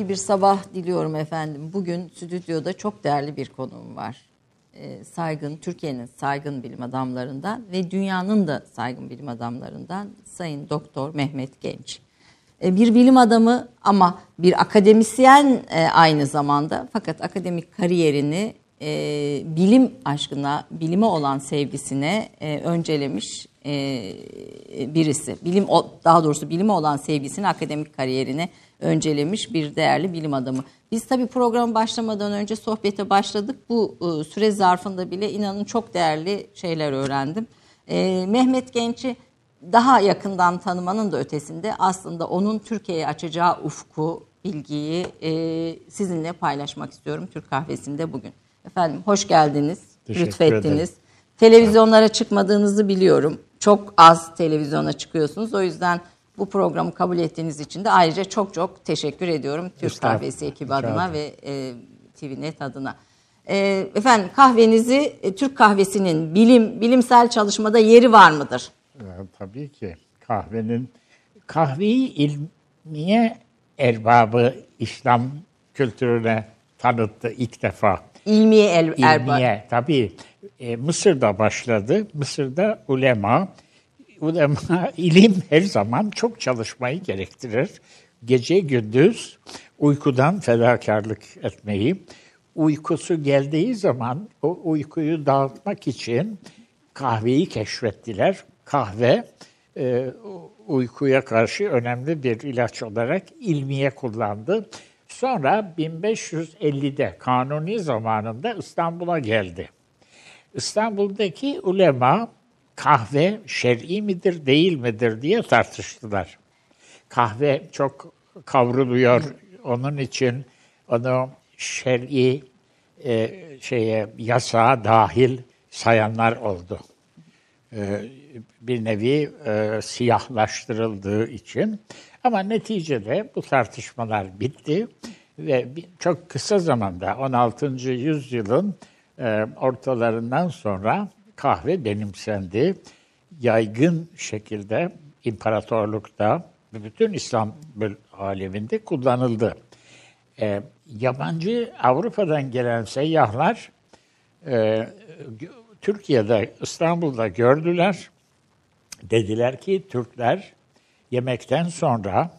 keyifli bir sabah diliyorum efendim. Bugün stüdyoda çok değerli bir konuğum var. Ee, saygın, Türkiye'nin saygın bilim adamlarından ve dünyanın da saygın bilim adamlarından Sayın Doktor Mehmet Genç. Ee, bir bilim adamı ama bir akademisyen e, aynı zamanda fakat akademik kariyerini e, bilim aşkına, bilime olan sevgisine e, öncelemiş e, birisi. Bilim daha doğrusu bilime olan sevgisini akademik kariyerine öncelemiş bir değerli bilim adamı. Biz tabii program başlamadan önce sohbete başladık. Bu e, süre zarfında bile inanın çok değerli şeyler öğrendim. E, Mehmet Genç'i daha yakından tanımanın da ötesinde aslında onun Türkiye'ye açacağı ufku, bilgiyi e, sizinle paylaşmak istiyorum Türk Kahvesi'nde bugün. Efendim hoş geldiniz, Teşekkür lütfettiniz. Ederim. Televizyonlara çıkmadığınızı biliyorum. Çok az televizyona çıkıyorsunuz. O yüzden bu programı kabul ettiğiniz için de ayrıca çok çok teşekkür ediyorum Türk Kahvesi ekibi adına ve e, TVNet adına. E, efendim kahvenizi e, Türk kahvesinin bilim bilimsel çalışmada yeri var mıdır? E, tabii ki kahvenin kahveyi ilmiye erbabı İslam kültürüne tanıttı ilk defa. İlmiye el, erbabı. İlmiye tabii. E, Mısır'da başladı. Mısır'da ulema ulema, ilim her zaman çok çalışmayı gerektirir. Gece gündüz uykudan fedakarlık etmeyi, uykusu geldiği zaman o uykuyu dağıtmak için kahveyi keşfettiler. Kahve e, uykuya karşı önemli bir ilaç olarak ilmiye kullandı. Sonra 1550'de kanuni zamanında İstanbul'a geldi. İstanbul'daki ulema kahve şer'i midir değil midir diye tartıştılar. Kahve çok kavruluyor. Onun için onu şer'i e, şeye yasağa dahil sayanlar oldu. E, bir nevi e, siyahlaştırıldığı için. Ama neticede bu tartışmalar bitti ve çok kısa zamanda 16. yüzyılın e, ortalarından sonra kahve benimsendi. Yaygın şekilde imparatorlukta ve bütün İslam aleminde kullanıldı. E, yabancı Avrupa'dan gelen seyyahlar e, Türkiye'de, İstanbul'da gördüler. Dediler ki Türkler yemekten sonra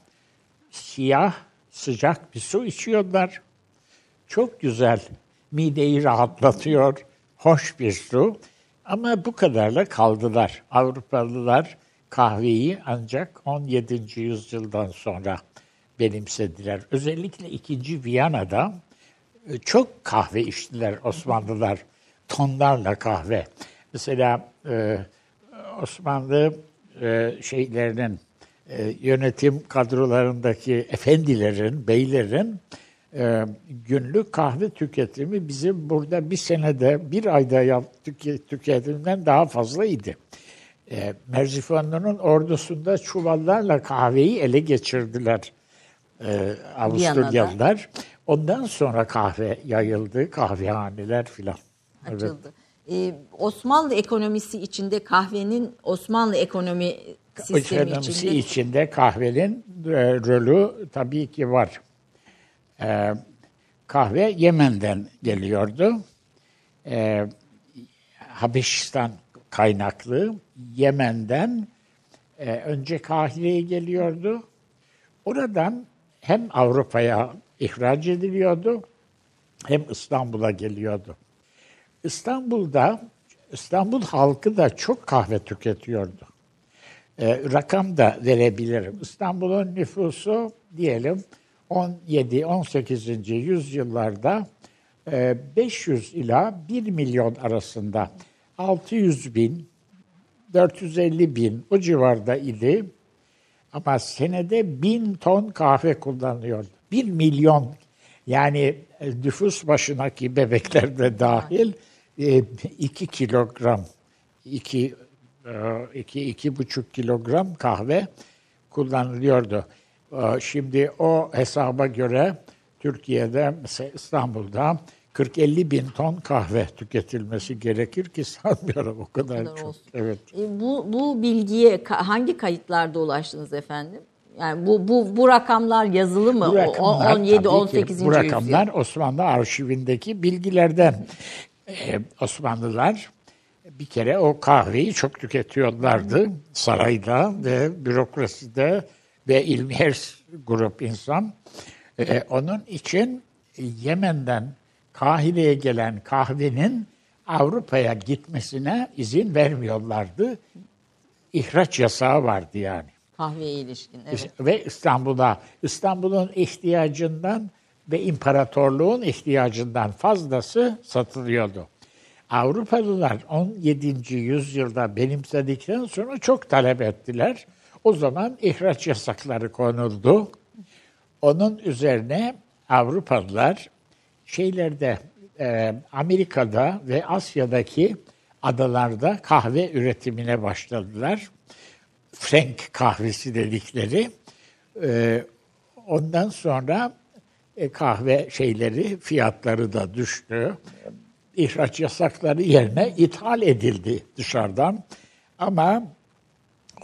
siyah sıcak bir su içiyorlar. Çok güzel, mideyi rahatlatıyor, hoş bir su. Ama bu kadarla kaldılar. Avrupalılar kahveyi ancak 17. yüzyıldan sonra benimsediler. Özellikle 2. Viyana'da e, çok kahve içtiler Osmanlılar. Tonlarla kahve. Mesela e, Osmanlı e, şeylerinin e, yönetim kadrolarındaki efendilerin, beylerin e, günlük kahve tüketimi bizim burada bir senede, bir ayda yaptık tüketimden daha fazlaydı. E, Merzifonlu'nun ordusunda çuvallarla kahveyi ele geçirdiler e, Avusturyalılar. Ondan sonra kahve yayıldı, kahvehaneler filan. Açıldı. Evet. Ee, Osmanlı ekonomisi içinde kahvenin Osmanlı ekonomi sistemi ekonomisi içinde... içinde kahvenin e, rolü tabii ki var. E, kahve Yemen'den geliyordu. E, Habeşistan kaynaklı Yemen'den e, önce Kahire'ye geliyordu. Oradan hem Avrupa'ya ihraç ediliyordu hem İstanbul'a geliyordu. İstanbul'da İstanbul halkı da çok kahve tüketiyordu. E, rakam da verebilirim. İstanbul'un nüfusu diyelim 17-18. yüzyıllarda 500 e, ila 1 milyon arasında 600 bin, 450 bin o civarda idi. Ama senede bin ton kahve kullanılıyordu. 1 milyon yani e, nüfus başındaki bebekler de dahil 2 e, kilogram, 2 iki, iki buçuk kilogram kahve kullanılıyordu. Ee, şimdi o hesaba göre Türkiye'de mesela İstanbul'da 40-50 bin ton kahve tüketilmesi gerekir ki sanmıyorum o kadar, o kadar çok. Olsun. Evet. E, bu, bu bilgiye hangi kayıtlarda ulaştınız efendim? Yani bu bu bu rakamlar yazılı mı? Bu rakamlar, 17 tabii 18. ki, bu yüzyıl. rakamlar Osmanlı arşivindeki bilgilerden. Ee, Osmanlılar bir kere o kahveyi çok tüketiyorlardı sarayda ve bürokraside ve ilmi her grup insan. Ee, onun için Yemen'den Kahire'ye gelen kahvenin Avrupa'ya gitmesine izin vermiyorlardı. İhraç yasağı vardı yani. Kahveye ilişkin. Evet. Ve İstanbul'a, İstanbul'un ihtiyacından ve imparatorluğun ihtiyacından fazlası satılıyordu. Avrupalılar 17. yüzyılda benimsedikten sonra çok talep ettiler. O zaman ihraç yasakları konuldu. Onun üzerine Avrupalılar şeylerde e, Amerika'da ve Asya'daki adalarda kahve üretimine başladılar. Frank kahvesi dedikleri. E, ondan sonra e, kahve şeyleri fiyatları da düştü. İhraç yasakları yerine ithal edildi dışarıdan. Ama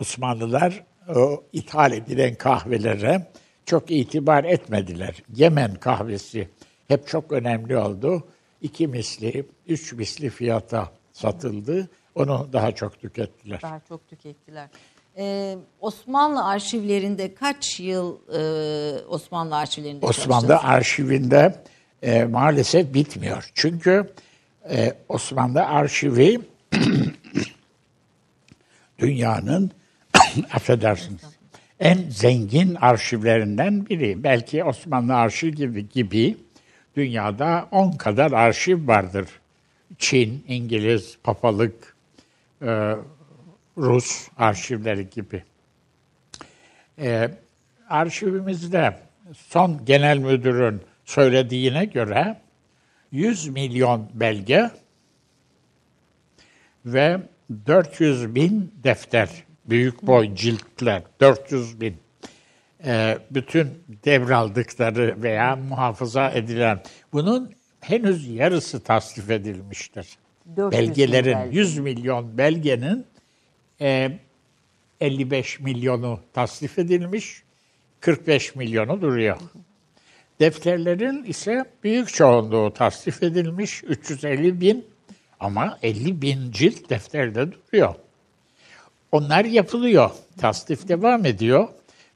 Osmanlılar o ithal edilen kahvelere çok itibar etmediler. Yemen kahvesi hep çok önemli oldu. İki misli, üç misli fiyata satıldı. Onu daha çok tükettiler. Daha çok tükettiler. Ee, Osmanlı arşivlerinde kaç yıl e, Osmanlı arşivlerinde Osmanlı çalıştınız? arşivinde e, maalesef bitmiyor. Çünkü e, Osmanlı arşivi dünyanın affedersiniz en zengin arşivlerinden biri. Belki Osmanlı arşiv gibi, gibi dünyada 10 kadar arşiv vardır. Çin, İngiliz, papalık, e, Rus arşivleri gibi. E, arşivimizde son genel müdürün söylediğine göre 100 milyon belge ve 400 bin defter, büyük boy ciltler, 400 bin. Ee, bütün devraldıkları veya muhafaza edilen, bunun henüz yarısı tasnif edilmiştir. 400 bin Belgelerin, belge. 100 milyon belgenin e, 55 milyonu tasnif edilmiş, 45 milyonu duruyor. Defterlerin ise büyük çoğunluğu tasnif edilmiş 350 bin ama 50 bin cilt defterde duruyor. Onlar yapılıyor. Tasnif devam ediyor.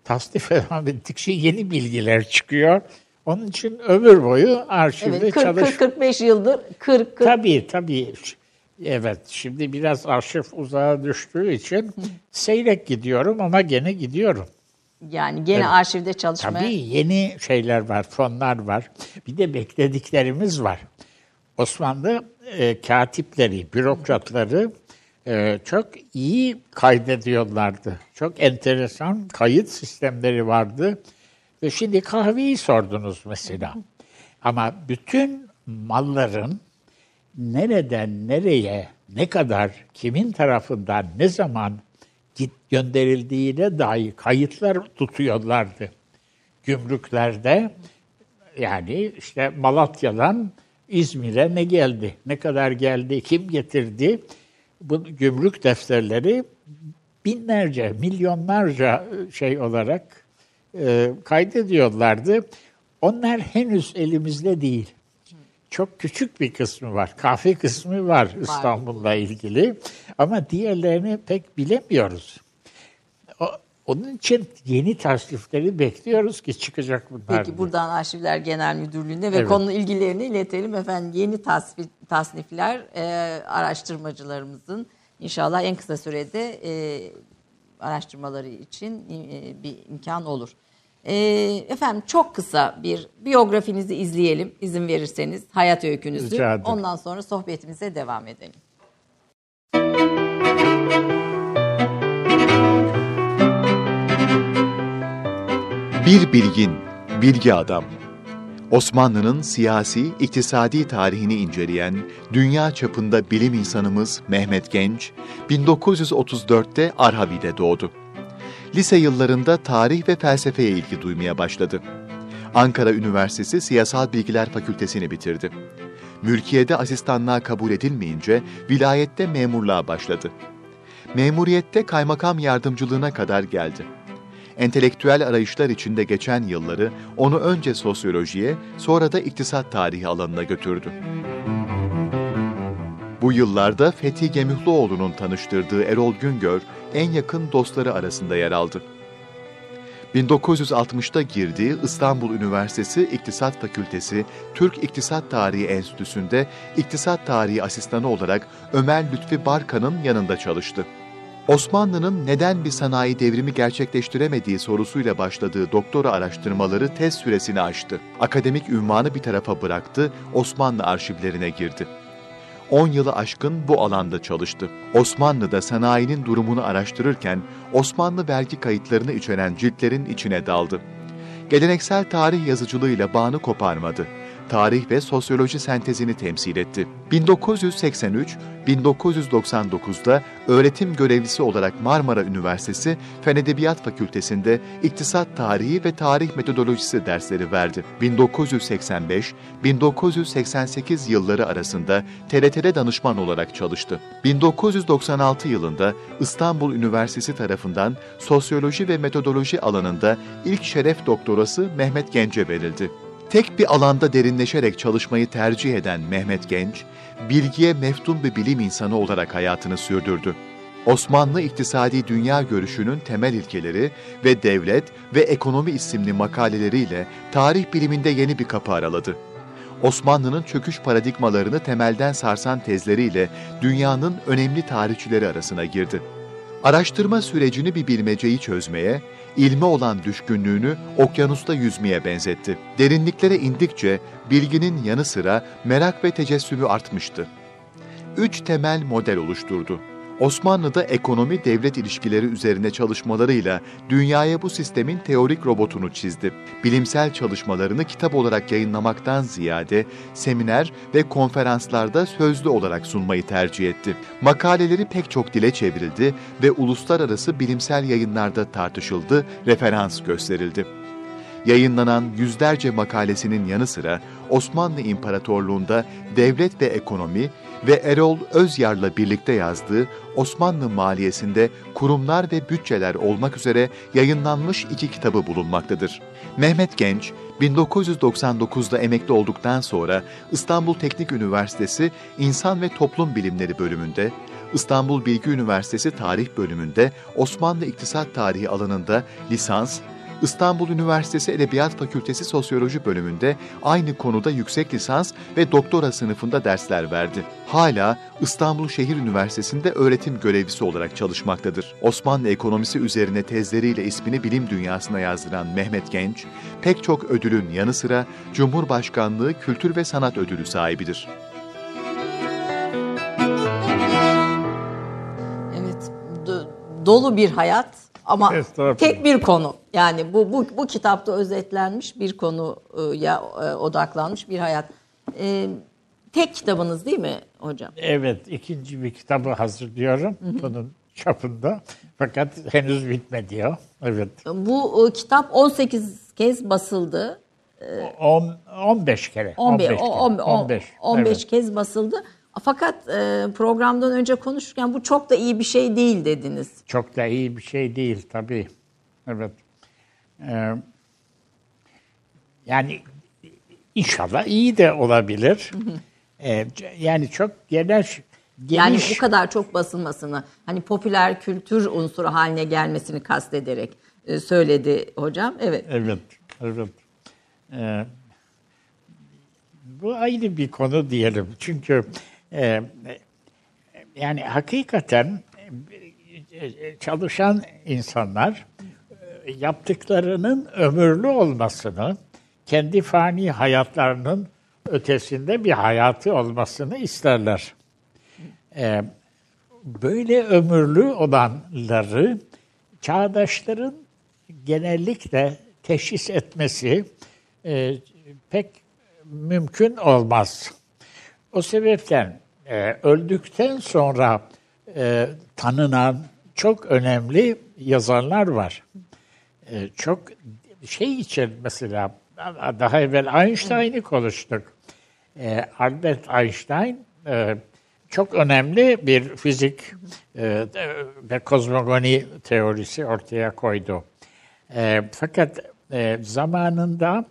Tasnif devam ettikçe yeni bilgiler çıkıyor. Onun için ömür boyu arşivde Evet, 40, çalış. 40 45 yıldır 40 40 Tabii tabii. Evet, şimdi biraz arşiv uzağa düştüğü için seyrek gidiyorum ama gene gidiyorum. yani gene arşivde çalışmaya Tabii yeni şeyler var, fonlar var. Bir de beklediklerimiz var. Osmanlı e, katipleri, bürokratları e, çok iyi kaydediyorlardı. Çok enteresan kayıt sistemleri vardı. Ve şimdi kahveyi sordunuz mesela. Ama bütün malların nereden nereye, ne kadar, kimin tarafından, ne zaman git gönderildiğine dair kayıtlar tutuyorlardı. Gümrüklerde yani işte Malatya'dan İzmir'e ne geldi, ne kadar geldi, kim getirdi? Bu gümrük defterleri binlerce, milyonlarca şey olarak e, kaydediyorlardı. Onlar henüz elimizde değil. Çok küçük bir kısmı var. Kahve kısmı var İstanbul'la ilgili. Ama diğerlerini pek bilemiyoruz. Onun için yeni tasnifleri bekliyoruz ki çıkacak bunlar. Peki buradan Arşivler Genel Müdürlüğü'ne ve Evet. konu ilgilerini iletelim. Efendim yeni tasnif, tasnifler e, araştırmacılarımızın inşallah en kısa sürede e, araştırmaları için e, bir imkan olur. E, efendim çok kısa bir biyografinizi izleyelim izin verirseniz hayat öykünüzü. Ondan sonra sohbetimize devam edelim. Bir bilgin, bilgi adam. Osmanlı'nın siyasi, iktisadi tarihini inceleyen dünya çapında bilim insanımız Mehmet Genç, 1934'te Arhavi'de doğdu. Lise yıllarında tarih ve felsefeye ilgi duymaya başladı. Ankara Üniversitesi Siyasal Bilgiler Fakültesini bitirdi. Mülkiyede asistanlığa kabul edilmeyince vilayette memurluğa başladı. Memuriyette kaymakam yardımcılığına kadar geldi. Entelektüel arayışlar içinde geçen yılları onu önce sosyolojiye, sonra da iktisat tarihi alanına götürdü. Bu yıllarda Fethi Gemihloğlu'nun tanıştırdığı Erol Güngör en yakın dostları arasında yer aldı. 1960'ta girdiği İstanbul Üniversitesi İktisat Fakültesi Türk İktisat Tarihi Enstitüsü'nde İktisat Tarihi Asistanı olarak Ömer Lütfi Barkan'ın yanında çalıştı. Osmanlı'nın neden bir sanayi devrimi gerçekleştiremediği sorusuyla başladığı doktora araştırmaları tez süresini aştı. Akademik ünvanı bir tarafa bıraktı, Osmanlı arşivlerine girdi. 10 yılı aşkın bu alanda çalıştı. Osmanlı'da sanayinin durumunu araştırırken Osmanlı vergi kayıtlarını içeren ciltlerin içine daldı. Geleneksel tarih yazıcılığıyla bağını koparmadı tarih ve sosyoloji sentezini temsil etti. 1983-1999'da öğretim görevlisi olarak Marmara Üniversitesi Fen Edebiyat Fakültesi'nde İktisat Tarihi ve Tarih Metodolojisi dersleri verdi. 1985-1988 yılları arasında TRT'de danışman olarak çalıştı. 1996 yılında İstanbul Üniversitesi tarafından Sosyoloji ve Metodoloji alanında ilk şeref doktorası Mehmet Gence verildi. Tek bir alanda derinleşerek çalışmayı tercih eden Mehmet Genç, bilgiye meftun bir bilim insanı olarak hayatını sürdürdü. Osmanlı İktisadi Dünya Görüşü'nün temel ilkeleri ve devlet ve ekonomi isimli makaleleriyle tarih biliminde yeni bir kapı araladı. Osmanlı'nın çöküş paradigmalarını temelden sarsan tezleriyle dünyanın önemli tarihçileri arasına girdi. Araştırma sürecini bir bilmeceyi çözmeye, ilme olan düşkünlüğünü okyanusta yüzmeye benzetti. Derinliklere indikçe bilginin yanı sıra merak ve tecessümü artmıştı. Üç temel model oluşturdu. Osmanlı'da ekonomi devlet ilişkileri üzerine çalışmalarıyla dünyaya bu sistemin teorik robotunu çizdi. Bilimsel çalışmalarını kitap olarak yayınlamaktan ziyade seminer ve konferanslarda sözlü olarak sunmayı tercih etti. Makaleleri pek çok dile çevrildi ve uluslararası bilimsel yayınlarda tartışıldı, referans gösterildi yayınlanan yüzlerce makalesinin yanı sıra Osmanlı İmparatorluğu'nda devlet ve ekonomi ve Erol Özyar'la birlikte yazdığı Osmanlı Maliyesi'nde kurumlar ve bütçeler olmak üzere yayınlanmış iki kitabı bulunmaktadır. Mehmet Genç, 1999'da emekli olduktan sonra İstanbul Teknik Üniversitesi İnsan ve Toplum Bilimleri bölümünde, İstanbul Bilgi Üniversitesi Tarih bölümünde Osmanlı İktisat Tarihi alanında lisans, İstanbul Üniversitesi Edebiyat Fakültesi Sosyoloji bölümünde aynı konuda yüksek lisans ve doktora sınıfında dersler verdi. Hala İstanbul Şehir Üniversitesi'nde öğretim görevlisi olarak çalışmaktadır. Osmanlı ekonomisi üzerine tezleriyle ismini bilim dünyasına yazdıran Mehmet Genç, pek çok ödülün yanı sıra Cumhurbaşkanlığı Kültür ve Sanat Ödülü sahibidir. Dolu bir hayat ama tek bir konu. Yani bu, bu, bu kitapta özetlenmiş bir konuya e, odaklanmış bir hayat. Ee, tek kitabınız değil mi hocam? Evet, ikinci bir kitabı hazırlıyorum bunun çapında. Fakat henüz bitmedi o. Evet. Bu e, kitap 18 kez basıldı. 10 15 kere. 15 15 15, 15, 15 evet. kez basıldı. Fakat e, programdan önce konuşurken bu çok da iyi bir şey değil dediniz. Çok da iyi bir şey değil tabii. Evet. Ee, yani inşallah iyi de olabilir. Ee, yani çok genel Geniş. Yani bu kadar çok basılmasını, hani popüler kültür unsuru haline gelmesini kastederek e, söyledi hocam. Evet. Evet, evet. Ee, bu ayrı bir konu diyelim. Çünkü e, yani hakikaten e, çalışan insanlar e, yaptıklarının ömürlü olmasını, kendi fani hayatlarının ötesinde bir hayatı olmasını isterler. Ee, böyle ömürlü olanları çağdaşların genellikle teşhis etmesi e, pek mümkün olmaz. O sebepten e, öldükten sonra e, tanınan çok önemli yazarlar var. E, çok şey için mesela daha evvel Einstein'ı konuştuk. E, Albert Einstein e, çok önemli bir fizik e, ve kozmogoni teorisi ortaya koydu. E, fakat e, zamanında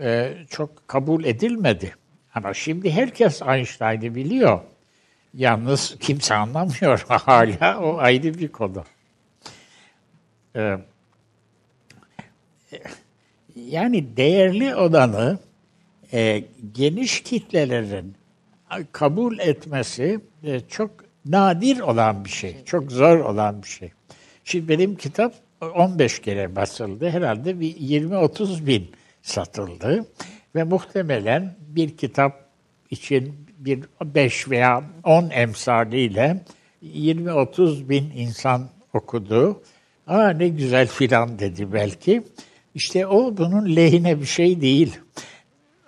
e, çok kabul edilmedi. Ama şimdi herkes Einstein'ı biliyor. Yalnız kimse anlamıyor hala. O ayrı bir konu. Ee, yani değerli olanı e, geniş kitlelerin kabul etmesi e, çok nadir olan bir şey. Çok zor olan bir şey. Şimdi benim kitap 15 kere basıldı. Herhalde bir 20-30 bin satıldı. Ve muhtemelen bir kitap için bir 5 veya 10 emsaliyle 20-30 bin insan okudu. Aa ne güzel filan dedi belki. İşte o bunun lehine bir şey değil.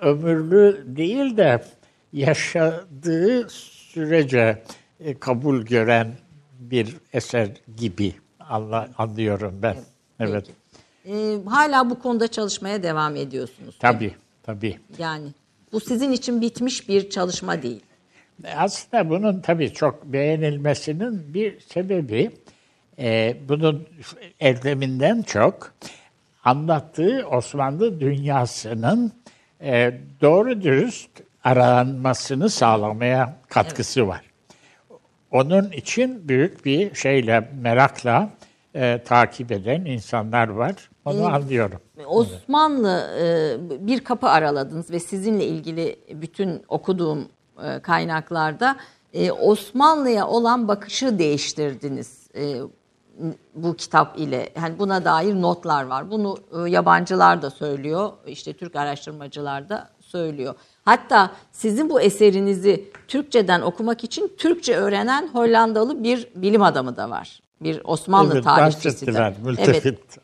Ömürlü değil de yaşadığı sürece e, kabul gören bir eser gibi anlıyorum ben. Evet. Ee, hala bu konuda çalışmaya devam ediyorsunuz. Tabii, tabii. Yani bu sizin için bitmiş bir çalışma değil. Aslında bunun tabii çok beğenilmesinin bir sebebi e, bunun erdeminden çok anlattığı Osmanlı dünyasının e, doğru dürüst aranmasını sağlamaya katkısı var. Onun için büyük bir şeyle, merakla e, takip eden insanlar var. Onu ee, anlıyorum. Osmanlı e, bir kapı araladınız ve sizinle ilgili bütün okuduğum e, kaynaklarda e, Osmanlı'ya olan bakışı değiştirdiniz. E, bu kitap ile yani buna dair notlar var. Bunu e, yabancılar da söylüyor. İşte Türk araştırmacılar da söylüyor. Hatta sizin bu eserinizi Türkçeden okumak için Türkçe öğrenen Hollandalı bir bilim adamı da var. Bir Osmanlı evet, tarihçisi de.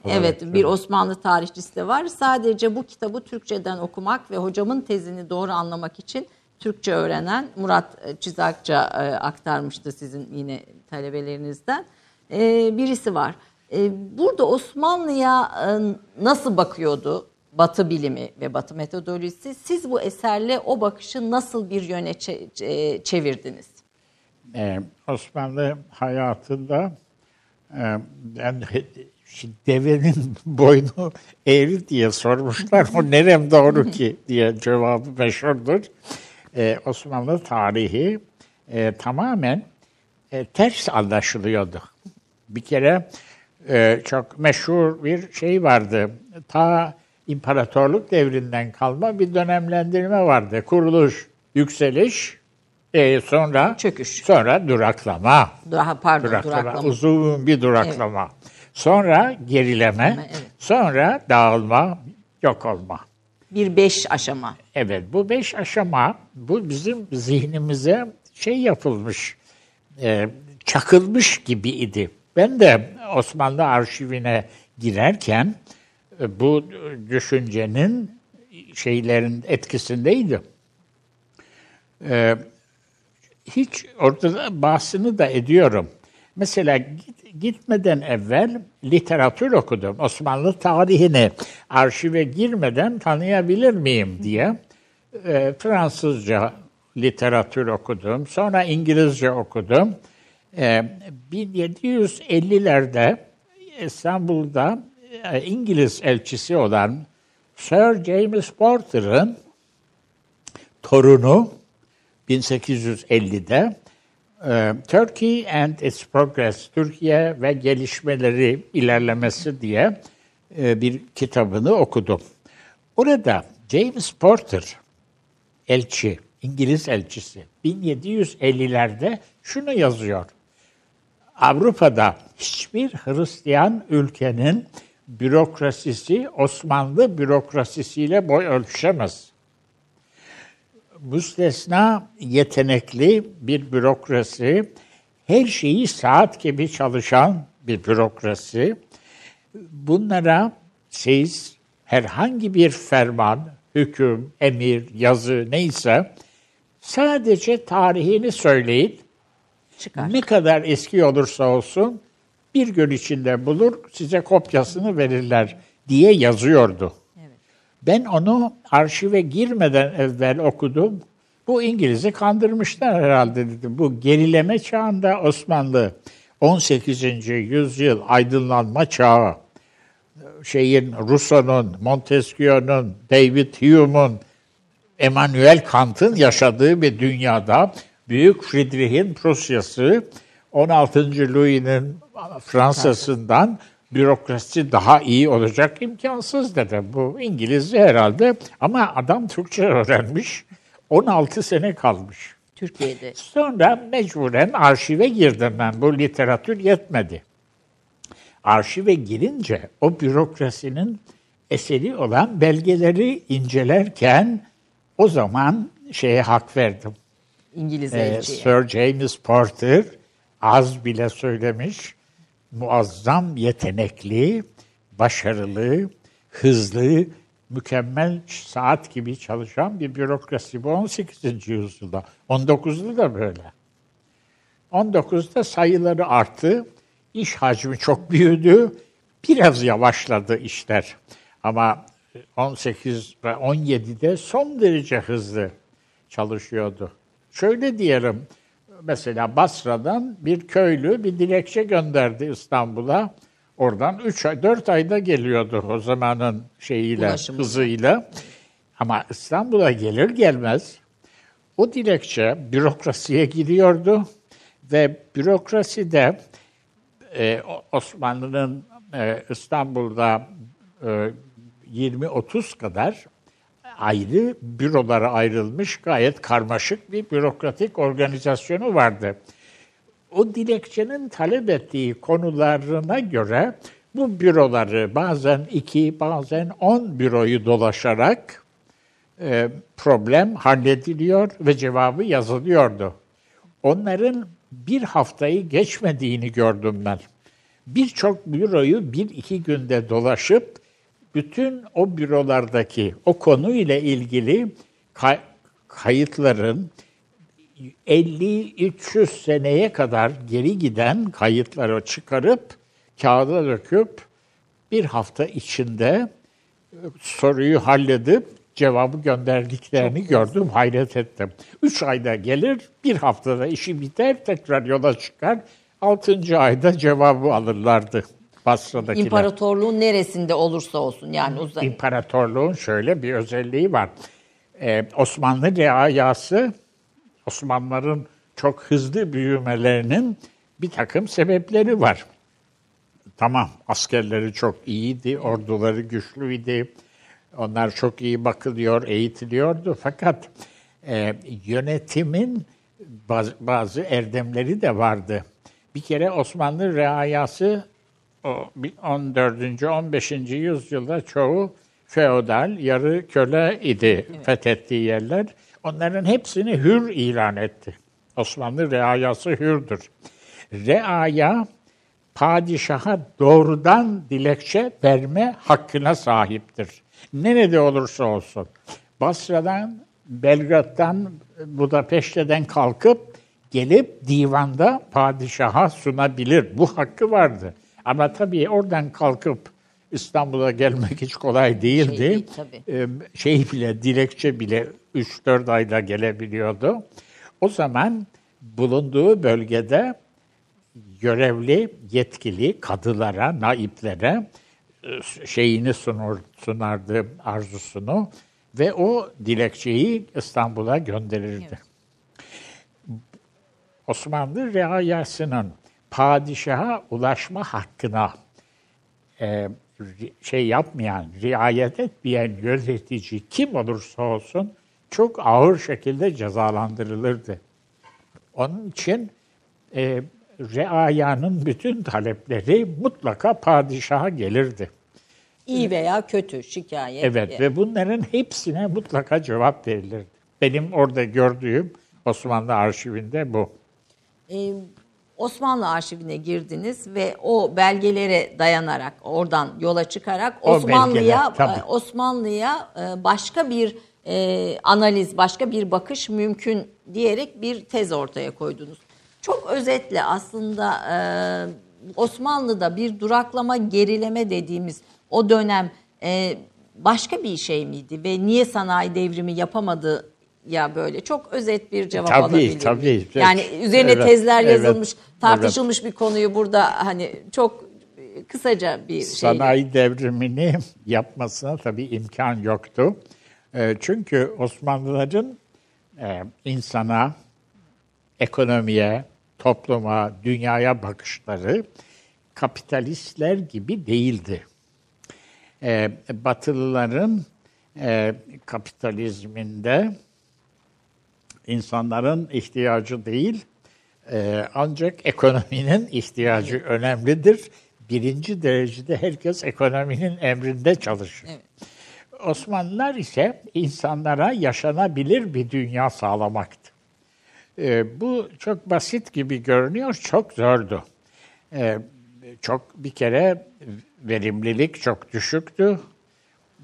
Evet, evet, bir Osmanlı tarihçisi de var. Sadece bu kitabı Türkçeden okumak ve hocamın tezini doğru anlamak için Türkçe öğrenen Murat Çizakça e, aktarmıştı sizin yine talebelerinizden. E, birisi var. E, burada Osmanlı'ya nasıl bakıyordu Batı bilimi ve Batı metodolojisi? Siz bu eserle o bakışı nasıl bir yöne çevirdiniz? Osmanlı hayatında e, ben şimdi devenin boynu eğri diye sormuşlar. O nerem doğru ki diye cevabı meşhurdur. Ee, Osmanlı tarihi e, tamamen e, ters anlaşılıyordu. Bir kere e, çok meşhur bir şey vardı. Ta imparatorluk devrinden kalma bir dönemlendirme vardı. Kuruluş, yükseliş, e, sonra çöküş. Sonra duraklama. Daha pardon duraklama. duraklama. Uzun bir duraklama. Evet. Sonra gerileme. Evet. Sonra dağılma, yok olma. Bir beş aşama. Evet bu beş aşama bu bizim zihnimize şey yapılmış, e, çakılmış gibi idi. Ben de Osmanlı arşivine girerken e, bu düşüncenin şeylerin etkisindeydi. Ee, hiç ortada bahsini da ediyorum. Mesela git, gitmeden evvel literatür okudum. Osmanlı tarihini arşive girmeden tanıyabilir miyim diye. E, Fransızca literatür okudum. Sonra İngilizce okudum. E, 1750'lerde İstanbul'da e, İngiliz elçisi olan Sir James Porter'ın torunu 1850'de e, Turkey and its Progress, Türkiye ve gelişmeleri ilerlemesi diye e, bir kitabını okudum. Orada James Porter, elçi, İngiliz elçisi, 1750'lerde şunu yazıyor. Avrupa'da hiçbir Hristiyan ülkenin bürokrasisi Osmanlı bürokrasisiyle boy ölçüşemez. Müstesna yetenekli bir bürokrasi, her şeyi saat gibi çalışan bir bürokrasi. Bunlara siz herhangi bir ferman, hüküm, emir, yazı neyse sadece tarihini söyleyin. Çıkar. Ne kadar eski olursa olsun bir gün içinde bulur, size kopyasını verirler diye yazıyordu. Ben onu arşive girmeden evvel okudum. Bu İngiliz'i kandırmışlar herhalde dedim. Bu gerileme çağında Osmanlı 18. yüzyıl aydınlanma çağı şeyin Rousseau'nun, Montesquieu'nun, David Hume'un, Emmanuel Kant'ın yaşadığı bir dünyada Büyük Friedrich'in Prusya'sı 16. Louis'nin Fransa'sından bürokrasi daha iyi olacak imkansız dedi. Bu İngilizce herhalde ama adam Türkçe öğrenmiş. 16 sene kalmış. Türkiye'de. Sonra mecburen arşive girdim ben. Bu literatür yetmedi. Arşive girince o bürokrasinin eseri olan belgeleri incelerken o zaman şeye hak verdim. İngiliz Ee. Sir James Porter az bile söylemiş. Muazzam yetenekli, başarılı, hızlı, mükemmel saat gibi çalışan bir bürokrasi bu 18. yüzyılda. 19'da da böyle. 19'da sayıları arttı. İş hacmi çok büyüdü. Biraz yavaşladı işler. Ama 18 ve 17'de son derece hızlı çalışıyordu. Şöyle diyelim, mesela Basra'dan bir köylü bir dilekçe gönderdi İstanbul'a. Oradan 3 ay, 4 ayda geliyordu o zamanın şeyiyle, Ulaşımı. hızıyla. Ama İstanbul'a gelir gelmez o dilekçe bürokrasiye gidiyordu ve bürokraside e, Osmanlı'nın e, İstanbul'da e, 20-30 kadar ayrı bürolara ayrılmış gayet karmaşık bir bürokratik organizasyonu vardı. O dilekçenin talep ettiği konularına göre bu büroları bazen iki, bazen on büroyu dolaşarak e, problem hallediliyor ve cevabı yazılıyordu. Onların bir haftayı geçmediğini gördüm ben. Birçok büroyu bir iki günde dolaşıp bütün o bürolardaki o konuyla ilgili kay- kayıtların 50-300 seneye kadar geri giden kayıtları çıkarıp kağıda döküp bir hafta içinde soruyu halledip cevabı gönderdiklerini gördüm, hayret ettim. Üç ayda gelir, bir haftada işi biter, tekrar yola çıkar. Altıncı ayda cevabı alırlardı Basra'dakiler. İmparatorluğun neresinde olursa olsun yani uzak. İmparatorluğun şöyle bir özelliği var. Ee, Osmanlı reayası, Osmanlıların çok hızlı büyümelerinin bir takım sebepleri var. Tamam, askerleri çok iyiydi, orduları güçlüydü. Onlar çok iyi bakılıyor, eğitiliyordu. Fakat e, yönetimin bazı, bazı erdemleri de vardı. Bir kere Osmanlı reayası o 14. 15. yüzyılda çoğu feodal, yarı köle idi fethettiği yerler. Onların hepsini hür ilan etti. Osmanlı reayası hürdür. Reaya padişaha doğrudan dilekçe verme hakkına sahiptir. Nerede olursa olsun. Basra'dan, Belgrad'dan, Budapeşte'den kalkıp gelip divanda padişaha sunabilir. Bu hakkı vardı. Ama tabii oradan kalkıp İstanbul'a gelmek hiç kolay değildi. Şey değil, tabii. Şey bile, dilekçe bile 3-4 ayda gelebiliyordu. O zaman bulunduğu bölgede görevli, yetkili kadılara, naiplere şeyini sunur, sunardı, arzusunu ve o dilekçeyi İstanbul'a gönderirdi. Osmanlı reayasının padişaha ulaşma hakkına e, şey yapmayan, riayet etmeyen yönetici kim olursa olsun çok ağır şekilde cezalandırılırdı. Onun için e, reayanın bütün talepleri mutlaka padişaha gelirdi. İyi veya kötü şikayet. Evet ve bunların hepsine mutlaka cevap verilirdi. Benim orada gördüğüm Osmanlı arşivinde bu. Osmanlı arşivine girdiniz ve o belgelere dayanarak oradan yola çıkarak Osmanlı'ya tabii. e, Osmanlı'ya e, başka bir e, analiz, başka bir bakış mümkün diyerek bir tez ortaya koydunuz. Çok özetle aslında e, Osmanlı'da bir duraklama, gerileme dediğimiz o dönem e, başka bir şey miydi ve niye sanayi devrimi yapamadı ya böyle çok özet bir cevap Tabii, alabilir miyim? tabii. Yani üzerine Evet, tezler evet, yazılmış, tartışılmış bir konuyu burada hani çok kısaca bir şey. Sanayi devrimini yapmasına tabii imkan yoktu. E, çünkü Osmanlıların e, insana, ekonomiye, topluma, dünyaya bakışları kapitalistler gibi değildi. E, Batılıların e, kapitalizminde insanların ihtiyacı değil, e, ancak ekonominin ihtiyacı evet. önemlidir. Birinci derecede herkes ekonominin emrinde çalışır. Evet. Osmanlılar ise insanlara yaşanabilir bir dünya sağlamaktı. E, bu çok basit gibi görünüyor, çok zordu. E, çok bir kere verimlilik çok düşüktü.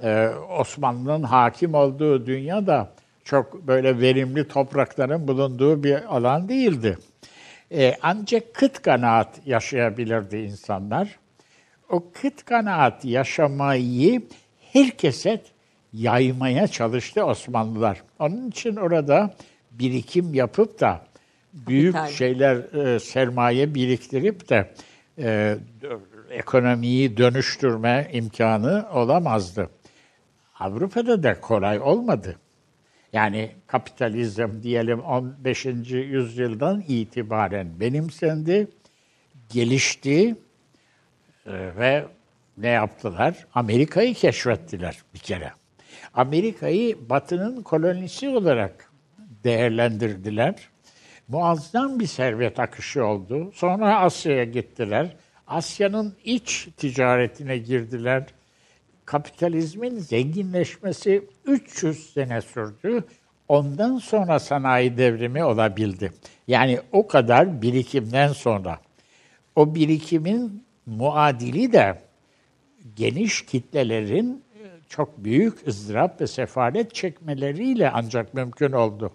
E, Osmanlı'nın hakim olduğu dünya da çok böyle verimli toprakların bulunduğu bir alan değildi. E, ancak kıt kanaat yaşayabilirdi insanlar. O kıt kanaat yaşamayı herkese yaymaya çalıştı Osmanlılar. Onun için orada birikim yapıp da büyük Kapital. şeyler e, sermaye biriktirip de e, ekonomiyi dönüştürme imkanı olamazdı. Avrupa'da da kolay olmadı. Yani kapitalizm diyelim 15. yüzyıldan itibaren benimsendi, gelişti e, ve ne yaptılar? Amerika'yı keşfettiler bir kere. Amerika'yı Batı'nın kolonisi olarak değerlendirdiler. Muazzam bir servet akışı oldu. Sonra Asya'ya gittiler. Asya'nın iç ticaretine girdiler. Kapitalizmin zenginleşmesi 300 sene sürdü. Ondan sonra sanayi devrimi olabildi. Yani o kadar birikimden sonra. O birikimin muadili de geniş kitlelerin çok büyük ızdırap ve sefalet çekmeleriyle ancak mümkün oldu.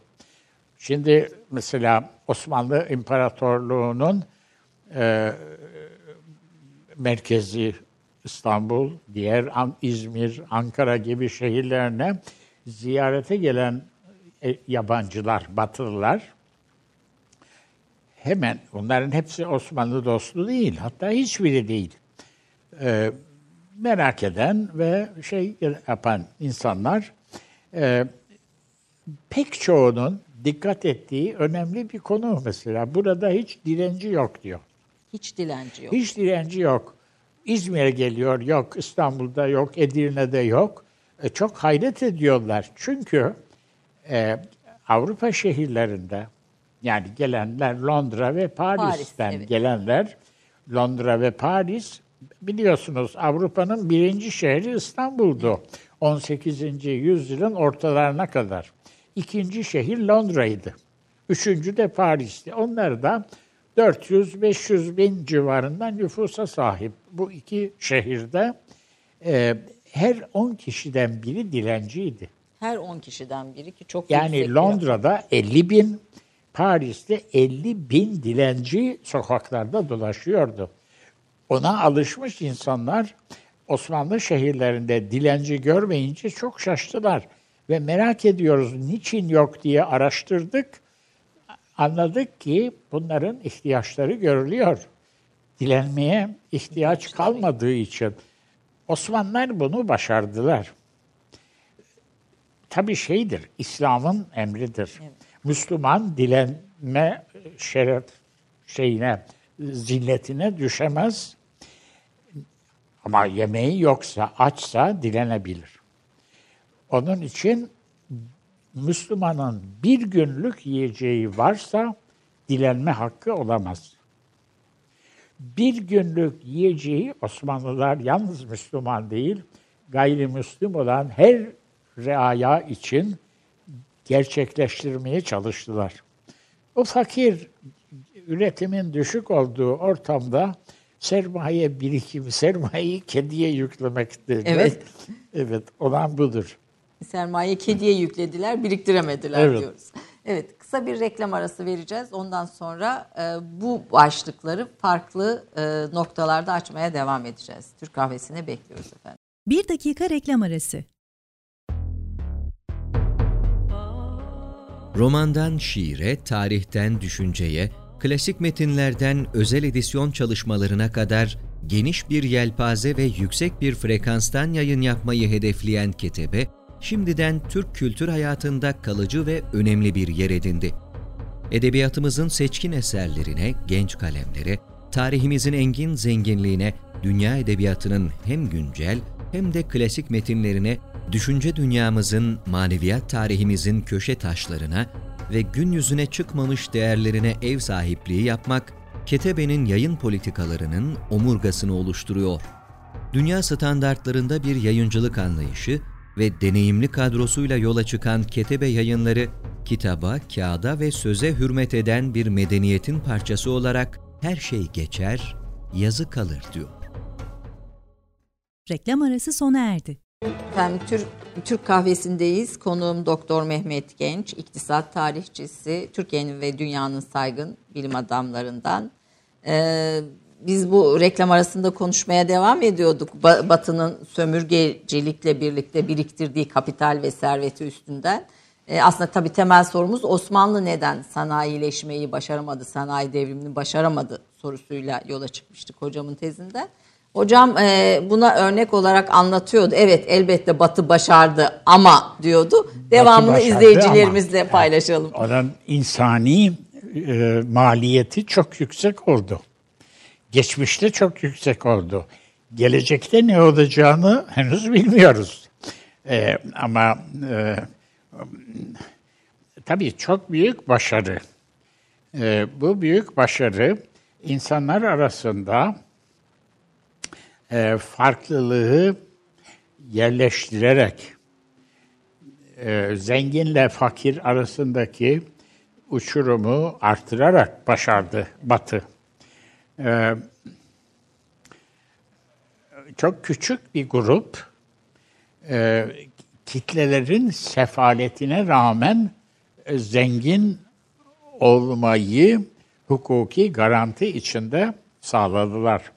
Şimdi mesela Osmanlı İmparatorluğu'nun e, merkezi İstanbul, diğer İzmir, Ankara gibi şehirlerine ziyarete gelen e, yabancılar, Batılılar hemen bunların hepsi Osmanlı dostu değil. Hatta hiçbiri değil. Ee, merak eden ve şey yapan insanlar e, pek çoğunun dikkat ettiği önemli bir konu mesela. Burada hiç direnci yok diyor. Hiç dilenci yok. Hiç direnci yok. İzmir'e geliyor, yok. İstanbul'da yok, Edirne'de yok. E, çok hayret ediyorlar. Çünkü e, Avrupa şehirlerinde yani gelenler Londra ve Paris'ten Paris, evet. gelenler Londra ve Paris biliyorsunuz Avrupa'nın birinci şehri İstanbul'du. 18. yüzyılın ortalarına kadar. İkinci şehir Londra'ydı. Üçüncü de Paris'ti. Onlar da 400-500 bin civarında nüfusa sahip. Bu iki şehirde e, her 10 kişiden biri dilenciydi. Her 10 kişiden biri ki çok Yani Londra'da 50 bin, Paris'te 50 bin dilenci sokaklarda dolaşıyordu. Ona alışmış insanlar Osmanlı şehirlerinde dilenci görmeyince çok şaştılar. Ve merak ediyoruz niçin yok diye araştırdık. Anladık ki bunların ihtiyaçları görülüyor. Dilenmeye ihtiyaç kalmadığı için. Osmanlılar bunu başardılar. Tabi şeydir, İslam'ın emridir. Evet. Müslüman dilenme şeref şeyine, zilletine düşemez. Ama yemeği yoksa, açsa dilenebilir. Onun için Müslümanın bir günlük yiyeceği varsa dilenme hakkı olamaz. Bir günlük yiyeceği Osmanlılar yalnız Müslüman değil, gayrimüslim olan her reaya için gerçekleştirmeye çalıştılar. O fakir üretimin düşük olduğu ortamda sermaye birikimi, sermayeyi kediye yüklemektir. Evet. evet, olan budur. Sermaye kediye yüklediler, biriktiremediler evet. diyoruz. Evet, kısa bir reklam arası vereceğiz. Ondan sonra e, bu başlıkları farklı e, noktalarda açmaya devam edeceğiz. Türk kahvesine bekliyoruz efendim. Bir dakika reklam arası. Romandan şiire, tarihten düşünceye, klasik metinlerden özel edisyon çalışmalarına kadar geniş bir yelpaze ve yüksek bir frekanstan yayın yapmayı hedefleyen Ketebe, şimdiden Türk kültür hayatında kalıcı ve önemli bir yer edindi. Edebiyatımızın seçkin eserlerine, genç kalemlere, tarihimizin engin zenginliğine, dünya edebiyatının hem güncel hem de klasik metinlerine, düşünce dünyamızın, maneviyat tarihimizin köşe taşlarına ve gün yüzüne çıkmamış değerlerine ev sahipliği yapmak, Ketebe'nin yayın politikalarının omurgasını oluşturuyor. Dünya standartlarında bir yayıncılık anlayışı ve deneyimli kadrosuyla yola çıkan Ketebe yayınları, kitaba, kağıda ve söze hürmet eden bir medeniyetin parçası olarak her şey geçer, yazı kalır diyor. Reklam arası sona erdi. Efendim Türk, Türk kahvesindeyiz. Konuğum Doktor Mehmet Genç, iktisat tarihçisi, Türkiye'nin ve dünyanın saygın bilim adamlarından. Ee, biz bu reklam arasında konuşmaya devam ediyorduk. Ba- Batı'nın sömürgecilikle birlikte biriktirdiği kapital ve serveti üstünden. Ee, aslında tabii temel sorumuz Osmanlı neden sanayileşmeyi başaramadı, sanayi devrimini başaramadı sorusuyla yola çıkmıştık hocamın tezinden. Hocam e, buna örnek olarak anlatıyordu. Evet elbette Batı başardı ama diyordu. Devamını başardı izleyicilerimizle ama, paylaşalım. Onun insani e, maliyeti çok yüksek oldu. Geçmişte çok yüksek oldu. Gelecekte ne olacağını henüz bilmiyoruz. E, ama e, tabii çok büyük başarı. E, bu büyük başarı insanlar arasında e, farklılığı yerleştirerek e, zenginle fakir arasındaki uçurumu artırarak başardı Batı. E, çok küçük bir grup e, kitlelerin sefaletine rağmen e, zengin olmayı hukuki garanti içinde sağladılar.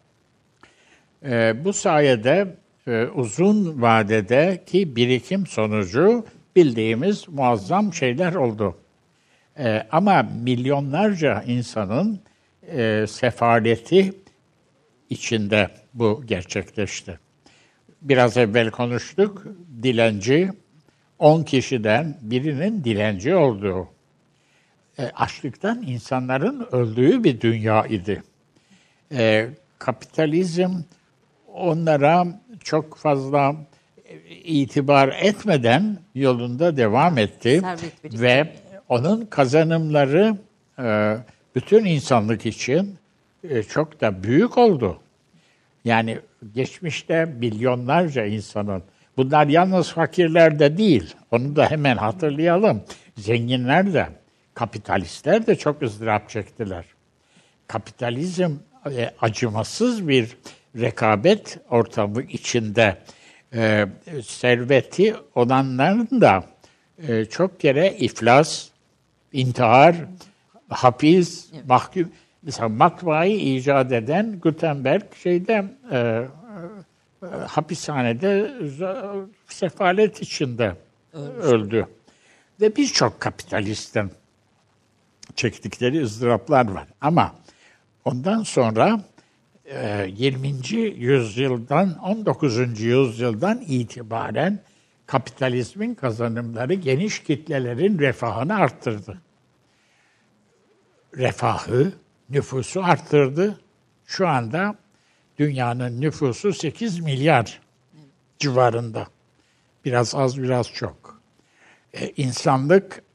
E, bu sayede e, uzun vadedeki birikim sonucu bildiğimiz muazzam şeyler oldu. E, ama milyonlarca insanın e, sefaleti içinde bu gerçekleşti. Biraz evvel konuştuk, dilenci 10 kişiden birinin dilenci olduğu. E, açlıktan insanların öldüğü bir dünya idi. E, kapitalizm onlara çok fazla itibar etmeden yolunda devam etti ve onun kazanımları e, bütün insanlık için e, çok da büyük oldu. Yani geçmişte milyonlarca insanın, bunlar yalnız fakirler de değil, onu da hemen hatırlayalım. Zenginler de, kapitalistler de çok ızdırap çektiler. Kapitalizm e, acımasız bir rekabet ortamı içinde e, serveti olanların da çok kere iflas, intihar, hapis, mahkum. Mesela matbaayı icat eden Gutenberg şeyde e, e, hapishanede sefalet içinde öldü. Ve birçok kapitalistin çektikleri ızdıraplar var. Ama ondan sonra e, 20. yüzyıldan 19. yüzyıldan itibaren kapitalizmin kazanımları geniş kitlelerin refahını arttırdı. Refahı, nüfusu arttırdı. Şu anda dünyanın nüfusu 8 milyar civarında. Biraz az biraz çok. E, insanlık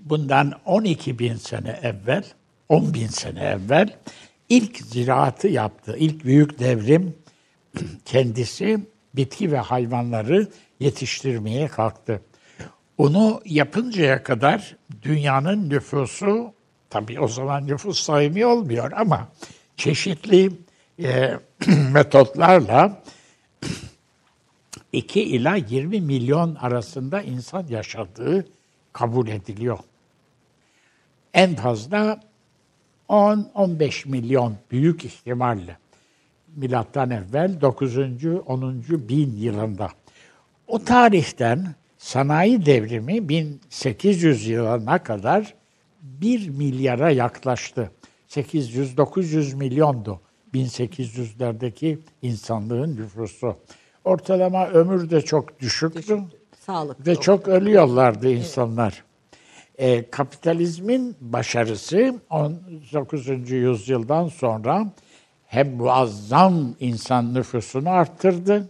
bundan 12 bin sene evvel, 10 bin sene evvel ilk ziraatı yaptı. İlk büyük devrim kendisi bitki ve hayvanları yetiştirmeye kalktı. Onu yapıncaya kadar dünyanın nüfusu, tabii o zaman nüfus sayımı olmuyor ama çeşitli e, metotlarla 2 ila 20 milyon arasında insan yaşadığı kabul ediliyor. En fazla 10-15 milyon büyük ihtimalle milattan evvel 9. 10. bin yılında. O tarihten sanayi devrimi 1800 yılına kadar 1 milyara yaklaştı. 800-900 milyondu 1800'lerdeki insanlığın nüfusu. Ortalama ömür de çok düşüktü. Sağlık. Ve yok. çok ölüyorlardı insanlar. E, kapitalizmin başarısı 19. yüzyıldan sonra hem muazzam insan nüfusunu arttırdı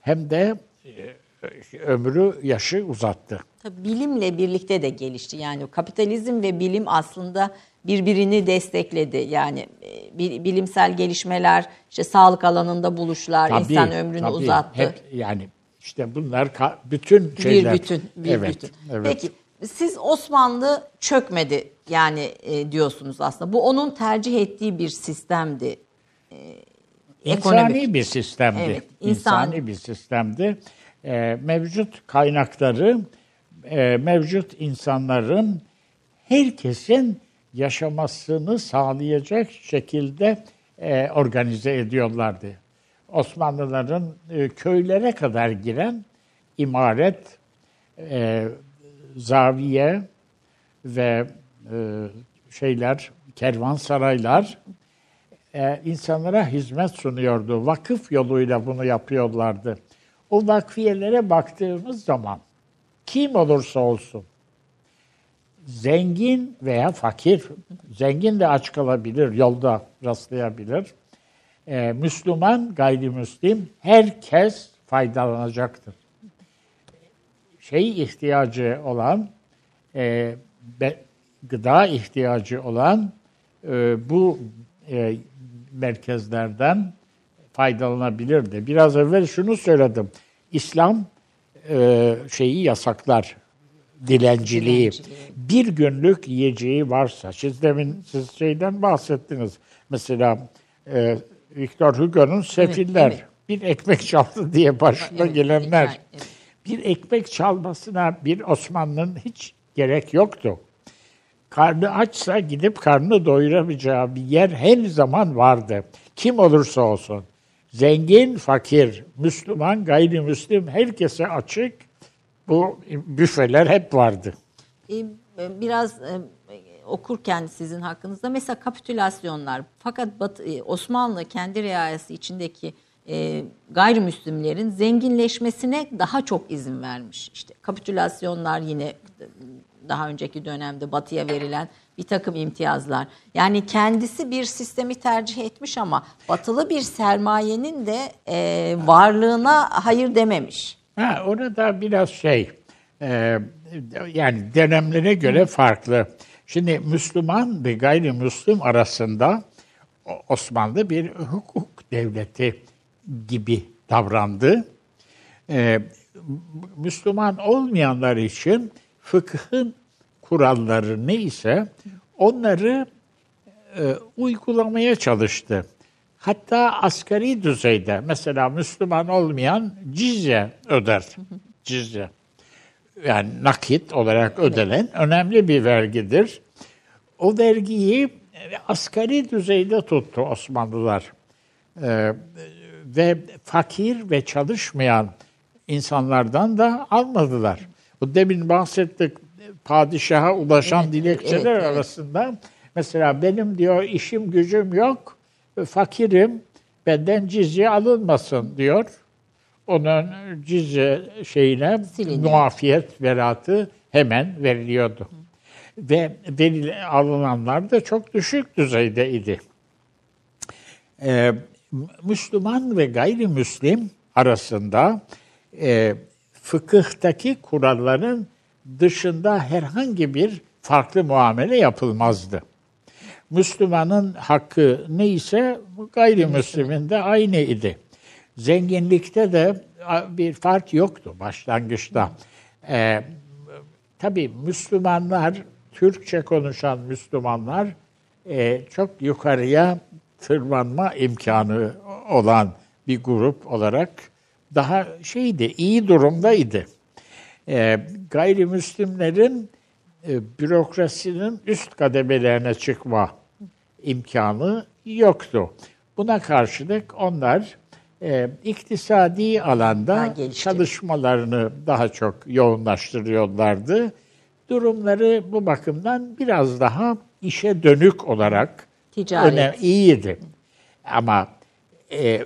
hem de e, ömrü yaşı uzattı. Tabii bilimle birlikte de gelişti. Yani kapitalizm ve bilim aslında birbirini destekledi. Yani e, bi- bilimsel gelişmeler, işte sağlık alanında buluşlar, Tabii, insan ömrünü tabii. uzattı. Hep yani işte bunlar bütün şeyler. Bir bütün, bir evet, bütün. Evet. Peki siz Osmanlı çökmedi yani e, diyorsunuz aslında. Bu onun tercih ettiği bir sistemdi. İnsani ekonomik. bir sistemdi. Evet, insan- İnsani bir sistemdi. Ee, mevcut kaynakları, e, mevcut insanların herkesin yaşamasını sağlayacak şekilde e, organize ediyorlardı. Osmanlıların e, köylere kadar giren imaret, e, zaviye ve e, şeyler, kervansaraylar e, insanlara hizmet sunuyordu. Vakıf yoluyla bunu yapıyorlardı. O vakfiyelere baktığımız zaman kim olursa olsun zengin veya fakir, zengin de aç kalabilir, yolda rastlayabilir. E, Müslüman, gayrimüslim herkes faydalanacaktır. Şey ihtiyacı olan, e, be- gıda ihtiyacı olan e, bu e, merkezlerden faydalanabilirdi. Biraz evvel şunu söyledim. İslam e, şeyi yasaklar, dilenciliği. Dilenciliği. Bir günlük yiyeceği varsa, siz demin siz şeyden bahsettiniz. Mesela e, Victor Hugo'nun Sefiller, evet. bir ekmek çaldı diye başına Evet, gelenler. hikaye, evet. Bir ekmek çalmasına bir Osmanlı'nın hiç gerek yoktu. Karnı açsa gidip karnını doyuramayacağı bir yer her zaman vardı. Kim olursa olsun. Zengin, fakir, Müslüman, gayrimüslim herkese açık bu büfeler hep vardı. E, biraz e, okurken sizin hakkınızda mesela kapitülasyonlar fakat e, Osmanlı kendi riayesi içindeki gayrimüslimlerin zenginleşmesine daha çok izin vermiş. İşte kapitülasyonlar yine daha önceki dönemde Batı'ya verilen bir takım imtiyazlar. Yani kendisi bir sistemi tercih etmiş ama batılı bir sermayenin de e, varlığına hayır dememiş. Ha, orada biraz şey, e, yani dönemlere göre farklı. Şimdi Müslüman ve gayrimüslim arasında Osmanlı bir hukuk devleti gibi davrandı. E, Müslüman olmayanlar için fıkhın kuralları neyse onları e, uygulamaya çalıştı. Hatta asgari düzeyde mesela Müslüman olmayan cizye öder. Cizye. Yani nakit olarak ödenen önemli bir vergidir. O vergiyi e, asgari düzeyde tuttu Osmanlılar. Ee, ve fakir ve çalışmayan insanlardan da almadılar. Bu demin bahsettik padişaha ulaşan Evet, dilekçeler evet, evet. arasında mesela benim diyor işim gücüm yok, fakirim, benden cizye alınmasın diyor. Onun cizye şeyine Siliniyor. muafiyet veratı hemen veriliyordu. Ve veril, alınanlar da çok düşük düzeydeydi. Ee, Müslüman ve gayrimüslim arasında e, fıkıhtaki kuralların dışında herhangi bir farklı muamele yapılmazdı. Müslümanın hakkı neyse gayrimüslimin de aynı idi. Zenginlikte de bir fark yoktu başlangıçta. Ee, tabii Müslümanlar, Türkçe konuşan Müslümanlar e, çok yukarıya tırmanma imkanı olan bir grup olarak daha şeydi, iyi durumdaydı. E, gayrimüslimlerin e, bürokrasinin üst kademelerine çıkma imkanı yoktu. Buna karşılık onlar e, iktisadi Daha alanda gelişti. çalışmalarını daha çok yoğunlaştırıyorlardı. Durumları bu bakımdan biraz daha işe dönük olarak Ticaret. önem, iyiydi. Ama e,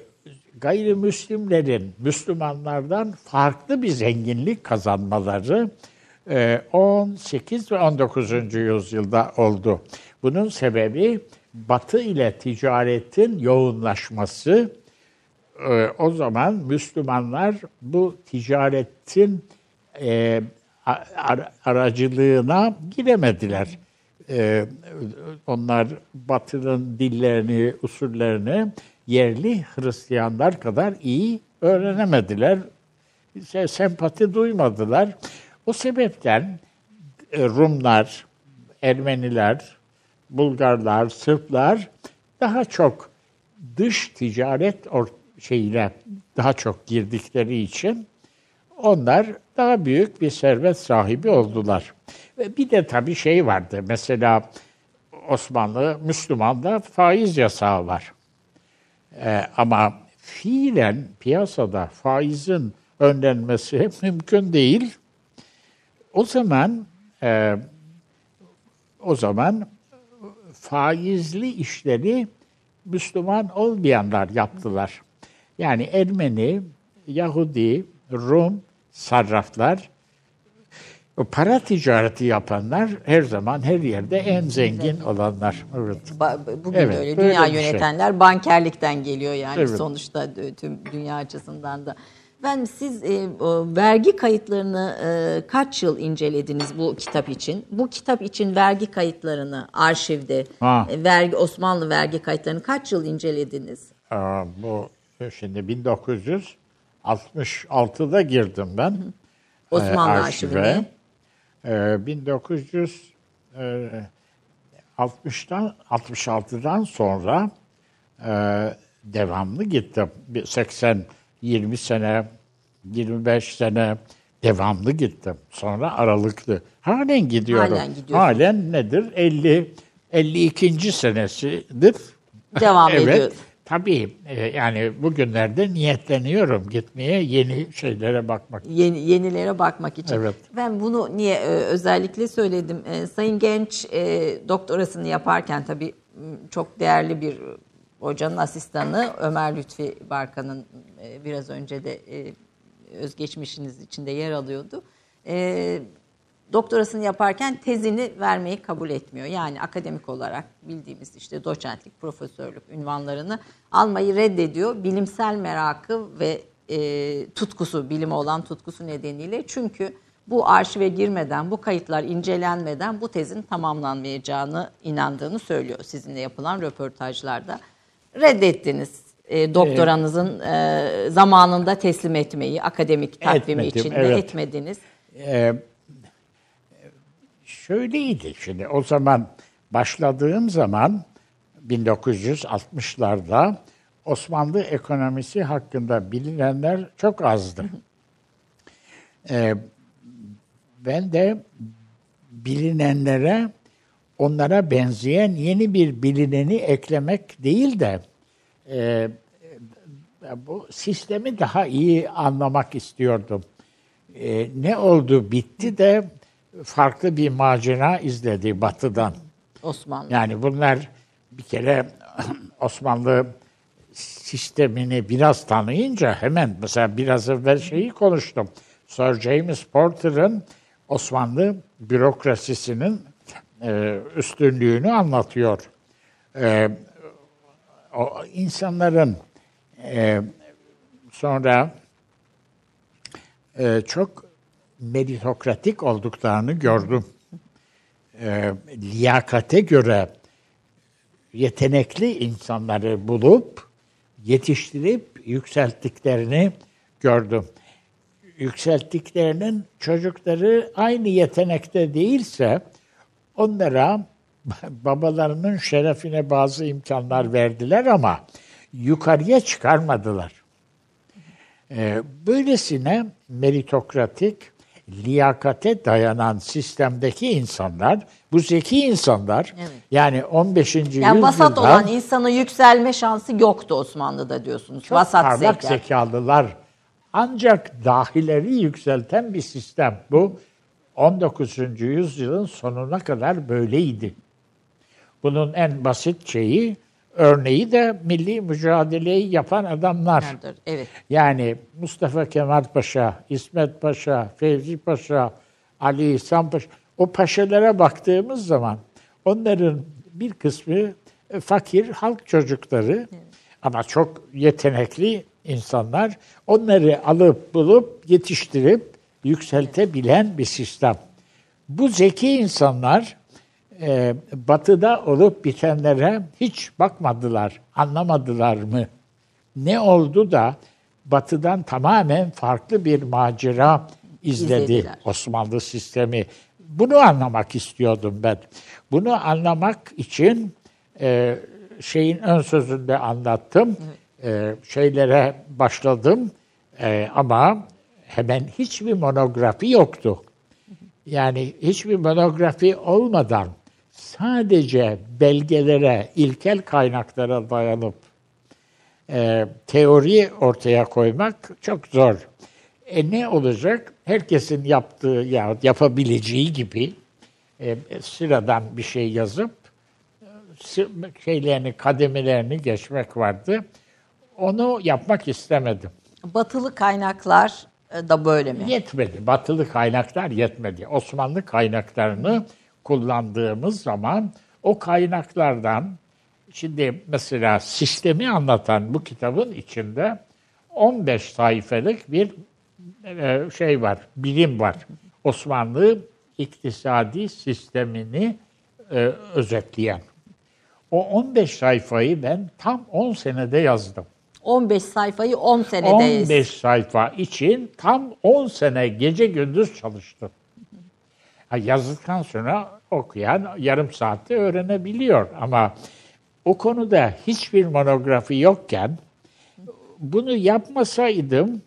gayrimüslimlerin Müslümanlardan farklı bir zenginlik kazanmaları e, 18 ve 19. yüzyılda oldu. Bunun sebebi Batı ile ticaretin yoğunlaşması. E, o zaman Müslümanlar bu ticaretin e, ar- aracılığına giremediler. E, onlar Batı'nın dillerini, usullerini yerli Hristiyanlar kadar iyi öğrenemediler. Se- Sempati duymadılar. O sebepten e, Rumlar, Ermeniler, Bulgarlar, Sırplar daha çok dış ticaret or- şeyine daha çok girdikleri için onlar daha büyük bir servet sahibi oldular. Ve bir de tabii şey vardı. Mesela Osmanlı Müslüman'da faiz yasağı var. Ee, ama fiilen piyasada faizin önlenmesi mümkün değil. O zaman e, o zaman faizli işleri Müslüman olmayanlar yaptılar. Yani Ermeni, Yahudi, Rum sarraflar, o para ticareti yapanlar her zaman her yerde en zengin olanlar. Evet. Ba- Bugün Evet, de öyle. Dünya şey. yönetenler bankerlikten geliyor yani Evet. sonuçta d- tüm dünya açısından da. Ben siz e, o vergi kayıtlarını e, kaç yıl incelediniz bu kitap için? Bu kitap için vergi kayıtlarını arşivde, Ha. e, vergi Osmanlı vergi kayıtlarını kaç yıl incelediniz? Aa, bu şimdi 1966'da girdim ben. Osmanlı e, arşivine. Ee, 1960'dan 66'dan sonra e, devamlı gittim. Bir 80 20 sene 25 sene devamlı gittim. Sonra aralıklı. Halen gidiyorum. Halen gidiyorsun. Halen nedir? 50 52. senesidir. Devam evet. ediyor. Tabii e, yani bugünlerde niyetleniyorum gitmeye yeni şeylere bakmak. Yeni, yenilere bakmak için. Evet. Ben bunu niye e, özellikle söyledim? E, Sayın Genç doktorasını yaparken tabii çok değerli bir hocanın asistanı Ömer Lütfi Barkan'ın biraz önce de özgeçmişiniz içinde yer alıyordu. E, doktorasını yaparken tezini vermeyi kabul etmiyor. Yani akademik olarak bildiğimiz işte doçentlik, profesörlük ünvanlarını almayı reddediyor. Bilimsel merakı ve e, tutkusu, bilime olan tutkusu nedeniyle. Çünkü bu arşive girmeden, bu kayıtlar incelenmeden bu tezin tamamlanmayacağını inandığını söylüyor sizinle yapılan röportajlarda. Reddettiniz e, doktoranızın e, zamanında teslim etmeyi akademik takvimi Etmedim, içinde evet. etmediniz. Ee, şöyleydi şimdi o zaman başladığım zaman 1960'larda Osmanlı ekonomisi hakkında bilinenler çok azdı. Ee, ben de bilinenlere onlara benzeyen yeni bir bilineni eklemek değil de e, bu sistemi daha iyi anlamak istiyordum. E, ne oldu bitti de farklı bir macera izledi batıdan. Osmanlı. Yani bunlar bir kere Osmanlı sistemini biraz tanıyınca hemen mesela biraz evvel şeyi konuştum. Sir James Porter'ın Osmanlı bürokrasisinin e, üstünlüğünü anlatıyor. E, o insanların e, sonra e, çok meritokratik olduklarını gördüm. E, liyakate göre yetenekli insanları bulup yetiştirip yükselttiklerini gördüm. Yükselttiklerinin çocukları aynı yetenekte değilse onlara babalarının şerefine bazı imkanlar verdiler ama yukarıya çıkarmadılar. Ee, böylesine meritokratik, liyakate dayanan sistemdeki insanlar, bu zeki insanlar, Evet. yani 15. Yani vasat yüzyılda olan insanın yükselme şansı yoktu Osmanlı'da diyorsunuz. çok vasat parlak zeka. zekalılar. Ancak dahileri yükselten bir sistem. Bu 19. yüzyılın sonuna kadar böyleydi. Bunun en basit şeyi, örneği de milli mücadeleyi yapan adamlar. Evet. Yani Mustafa Kemal Paşa, İsmet Paşa, Fevzi Paşa, Ali İhsan Paşa, o paşalara baktığımız zaman onların bir kısmı e, fakir halk çocukları ama çok yetenekli insanlar. Onları alıp bulup yetiştirip yükseltebilen bir sistem. Bu zeki insanlar e, batıda olup bitenlere hiç bakmadılar, anlamadılar mı? Ne oldu da batıdan tamamen farklı bir macera izledi İzlediler. Osmanlı sistemi. Bunu anlamak istiyordum ben. Bunu anlamak için e, şeyin ön sözünde anlattım. E, şeylere başladım E, ama hemen hiçbir monografi yoktu. Yani hiçbir monografi olmadan sadece belgelere, ilkel kaynaklara dayanıp e, teori ortaya koymak çok zor. E ne olacak? Herkesin yaptığı ya yapabileceği gibi e, sıradan bir şey yazıp şeylerini, kademelerini geçmek vardı. Onu yapmak istemedim. Batılı kaynaklar e, da böyle mi? Yetmedi. Batılı kaynaklar yetmedi. Osmanlı kaynaklarını kullandığımız zaman o kaynaklardan şimdi mesela sistemi anlatan bu kitabın içinde 15 sayfalık bir e, şey var, bilim var. Osmanlı iktisadi sistemini e, özetleyen. O 15 sayfayı ben tam 10 senede yazdım. 15 sayfayı 10 senedeyiz. 15 sayfa için tam 10 sene gece gündüz çalıştım. Ha, yazdıktan sonra okuyan yarım saatte öğrenebiliyor ama o konuda hiçbir monografi yokken bunu yapmasaydım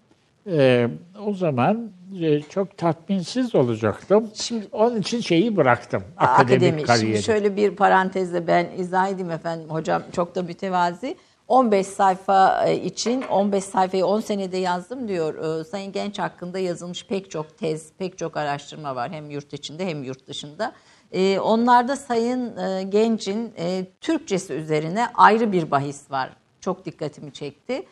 e, o zaman e, çok tatminsiz olacaktım. Şimdi- Onun için şeyi bıraktım. Akademik, Akademi. kariyeri. Şimdi şöyle bir parantezle ben izah edeyim efendim. Hocam çok da mütevazi. 15 sayfa e, için 15 sayfayı 10 senede yazdım diyor. Ee, Sayın Genç hakkında yazılmış pek çok tez, pek çok araştırma var hem yurt içinde hem yurt dışında. Ee, Onlarda Sayın e, Genç'in e, Türkçesi üzerine ayrı bir bahis var. Çok dikkatimi çekti.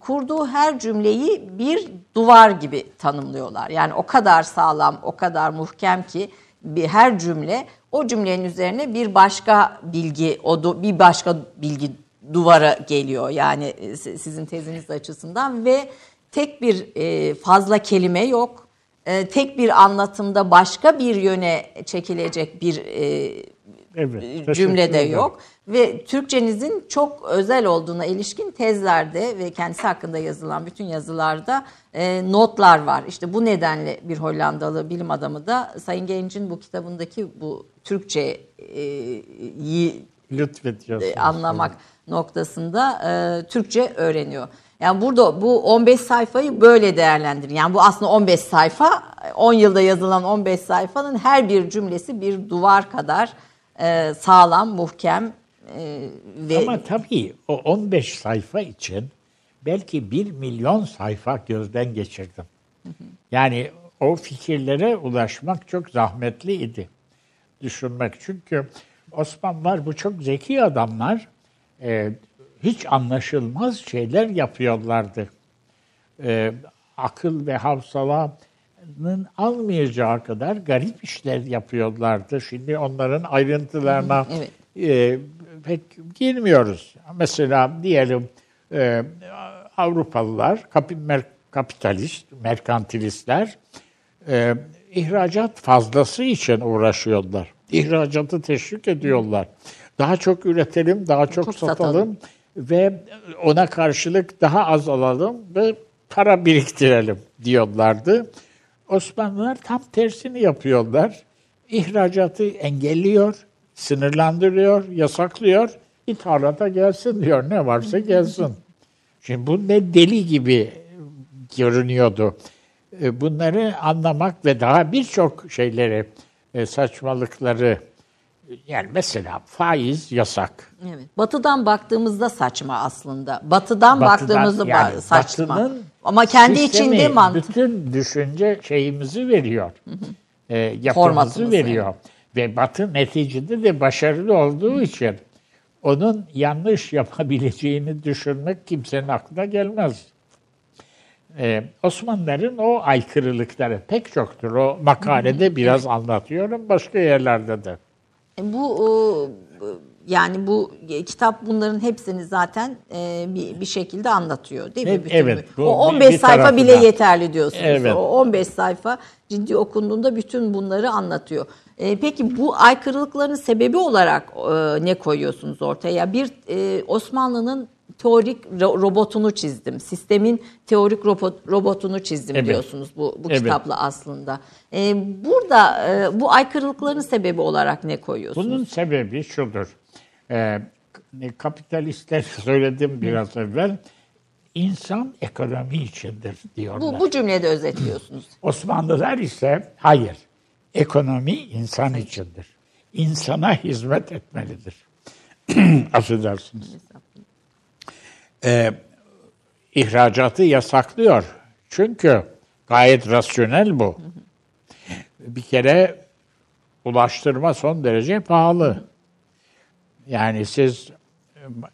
Kurduğu her cümleyi bir duvar gibi tanımlıyorlar. Yani o kadar sağlam, o kadar muhkem ki bir her cümle o cümlenin üzerine bir başka bilgi, o bir başka bilgi duvara geliyor. Yani e, si- sizin teziniz açısından ve tek bir e, fazla kelime yok. E, tek bir anlatımda başka bir yöne çekilecek bir Evet, cümlede yok. Ve Türkçenizin çok özel olduğuna ilişkin tezlerde ve kendisi hakkında yazılan bütün yazılarda e, notlar var. İşte bu nedenle bir Hollandalı bilim adamı da Sayın Genç'in bu kitabındaki bu Türkçeyi Lütfediyorsunuz. e, anlamak noktasında e, Türkçe öğreniyor. Yani burada bu 15 sayfayı böyle değerlendirin. Yani bu aslında 15 sayfa, 10 yılda yazılan 15 sayfanın her bir cümlesi bir duvar kadar e, sağlam, muhkem e, ve Ama tabii o 15 sayfa için belki 1 milyon sayfa gözden geçirdim. Yani o fikirlere ulaşmak çok zahmetliydi. Düşünmek. Çünkü Osmanlılar bu çok zeki adamlar. Ee, hiç anlaşılmaz şeyler yapıyorlardı. Ee, akıl ve hafsalanın almayacağı kadar garip işler yapıyorlardı. Şimdi onların ayrıntılarına Evet. e, pek girmiyoruz. Mesela diyelim e, Avrupalılar, kapi- mer- kapitalist, merkantilistler e, ihracat fazlası için uğraşıyorlar. İhracatı teşvik ediyorlar. Daha çok üretelim, daha çok, Çok satalım, satalım. ve ona karşılık daha az alalım ve para biriktirelim diyorlardı. Osmanlılar tam tersini yapıyorlar. İhracatı engelliyor, sınırlandırıyor, yasaklıyor. İthalata gelsin diyor. Ne varsa gelsin. Şimdi bu ne deli gibi görünüyordu. E, Bunları anlamak ve daha birçok şeyleri, e, saçmalıkları, yani mesela faiz yasak. evet. Batı'dan baktığımızda saçma aslında. Batı'dan, baktığımızda yani saçma. Batının Ama kendi içinde mantık. Bütün düşünce şeyimizi veriyor. E, yapımızı veriyor. Ve Batı neticede de başarılı olduğu için onun yanlış yapabileceğini düşünmek kimsenin aklına gelmez. Ee, Osmanlıların o aykırılıkları pek çoktur. O makalede biraz anlatıyorum, başka yerlerde de. E, Bu e, yani bu kitap bunların hepsini zaten e, bir, bir şekilde anlatıyor değil mi? Evet, Bütün evet, bu- o bir- 15 bir sayfa bile yeterli diyorsunuz. Evet. O 15 sayfa ciddi okunduğunda bütün bunları anlatıyor. E, peki bu aykırılıkların sebebi olarak e, ne koyuyorsunuz ortaya? Bir e, Osmanlı'nın teorik ro- robotunu çizdim. Sistemin teorik robot, robotunu çizdim Evet. diyorsunuz bu, bu Evet. kitapla aslında. E, burada e, bu aykırılıkların sebebi olarak ne koyuyorsunuz? Bunun sebebi şudur. Ee, kapitalistler söyledim biraz evvel. İnsan ekonomi içindir diyorlar. Bu, bu cümlede özetliyorsunuz. Osmanlılar ise hayır. Ekonomi insan içindir. İnsana hizmet etmelidir. Affedersiniz. Ee, ihracatı yasaklıyor. Çünkü gayet rasyonel bu. Bir kere ulaştırma son derece pahalı. Yani siz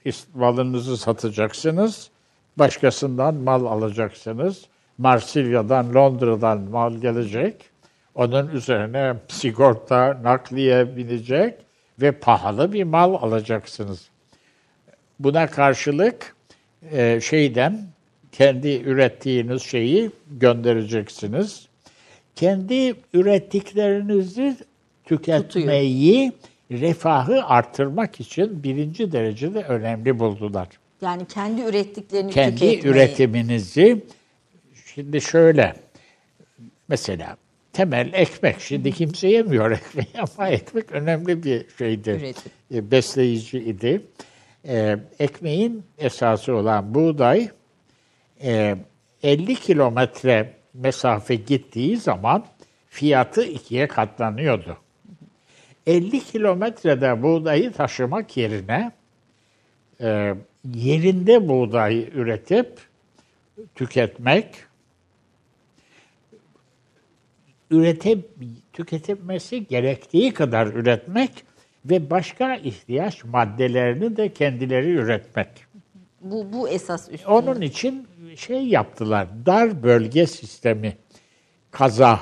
e, malınızı satacaksınız, başkasından mal alacaksınız. Marsilya'dan, Londra'dan mal gelecek. Onun üzerine sigorta, nakliye binecek ve pahalı bir mal alacaksınız. Buna karşılık e, şeyden kendi ürettiğiniz şeyi göndereceksiniz. Kendi ürettiklerinizi tüketmeyi, refahı artırmak için birinci derecede önemli buldular. Yani kendi ürettiklerini Kendi tüketmeyi. üretiminizi şimdi şöyle mesela temel ekmek. Şimdi kimse yemiyor ekmeği ama ekmek önemli bir şeydi. Üretim. E, Besleyici idi. E, ekmeğin esası olan buğday e, 50 kilometre mesafe gittiği zaman fiyatı ikiye katlanıyordu. 50 kilometrede buğdayı taşımak yerine e, yerinde buğday üretip tüketmek üretip tüketilmesi gerektiği kadar üretmek ve başka ihtiyaç maddelerini de kendileri üretmek. Bu, bu esas üstün. Onun için şey yaptılar. Dar bölge sistemi. Kaza.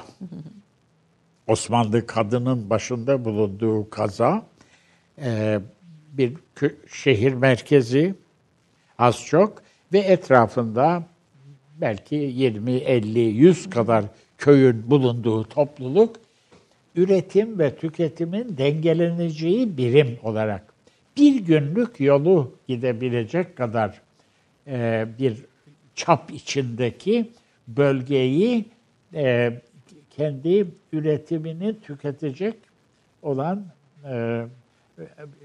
Osmanlı kadının başında bulunduğu kaza. e, bir şehir merkezi az çok ve etrafında belki 20, 50, 100 kadar köyün bulunduğu topluluk üretim ve tüketimin dengeleneceği birim olarak bir günlük yolu gidebilecek kadar e, bir çap içindeki bölgeyi e, kendi üretimini tüketecek olan e,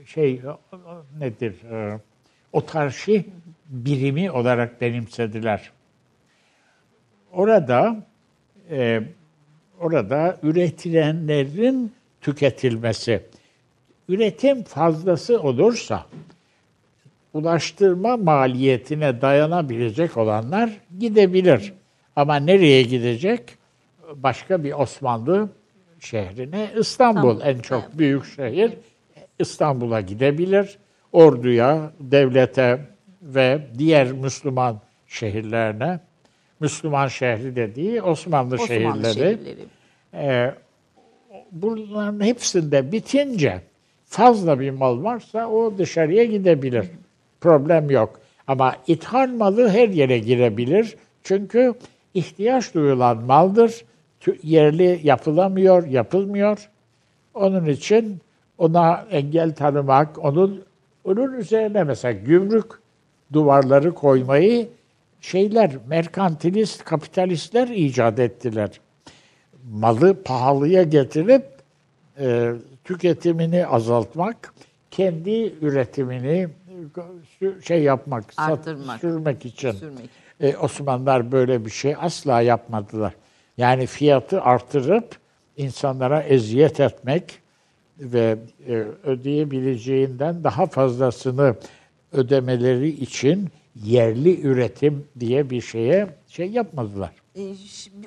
şey nedir? E, otarşi birimi olarak benimsediler. Orada e, orada üretilenlerin tüketilmesi. Üretim fazlası olursa ulaştırma maliyetine dayanabilecek olanlar gidebilir. Ama nereye gidecek? Başka bir Osmanlı şehrine İstanbul, İstanbul, en çok büyük şehir. İstanbul'a gidebilir. Orduya, devlete ve diğer Müslüman şehirlerine, Müslüman şehri dediği Osmanlı, Osmanlı şehirleri, şehirleri. e, bunların hepsinde bitince fazla bir mal varsa o dışarıya gidebilir. Problem yok. Ama ithal malı her yere girebilir. Çünkü ihtiyaç duyulan maldır. Yerli yapılamıyor, yapılmıyor. Onun için ona engel tanımak, onun onun üzerine mesela gümrük duvarları koymayı şeyler, merkantilist, kapitalistler icat ettiler malı pahalıya getirip e, tüketimini azaltmak, kendi üretimini e, şey yapmak, sat- Arttırmak. sürmek için. Sürmek. E, Osmanlılar böyle bir şey asla yapmadılar. Yani fiyatı artırıp insanlara eziyet etmek ve e, ödeyebileceğinden daha fazlasını ödemeleri için yerli üretim diye bir şeye şey yapmadılar. E,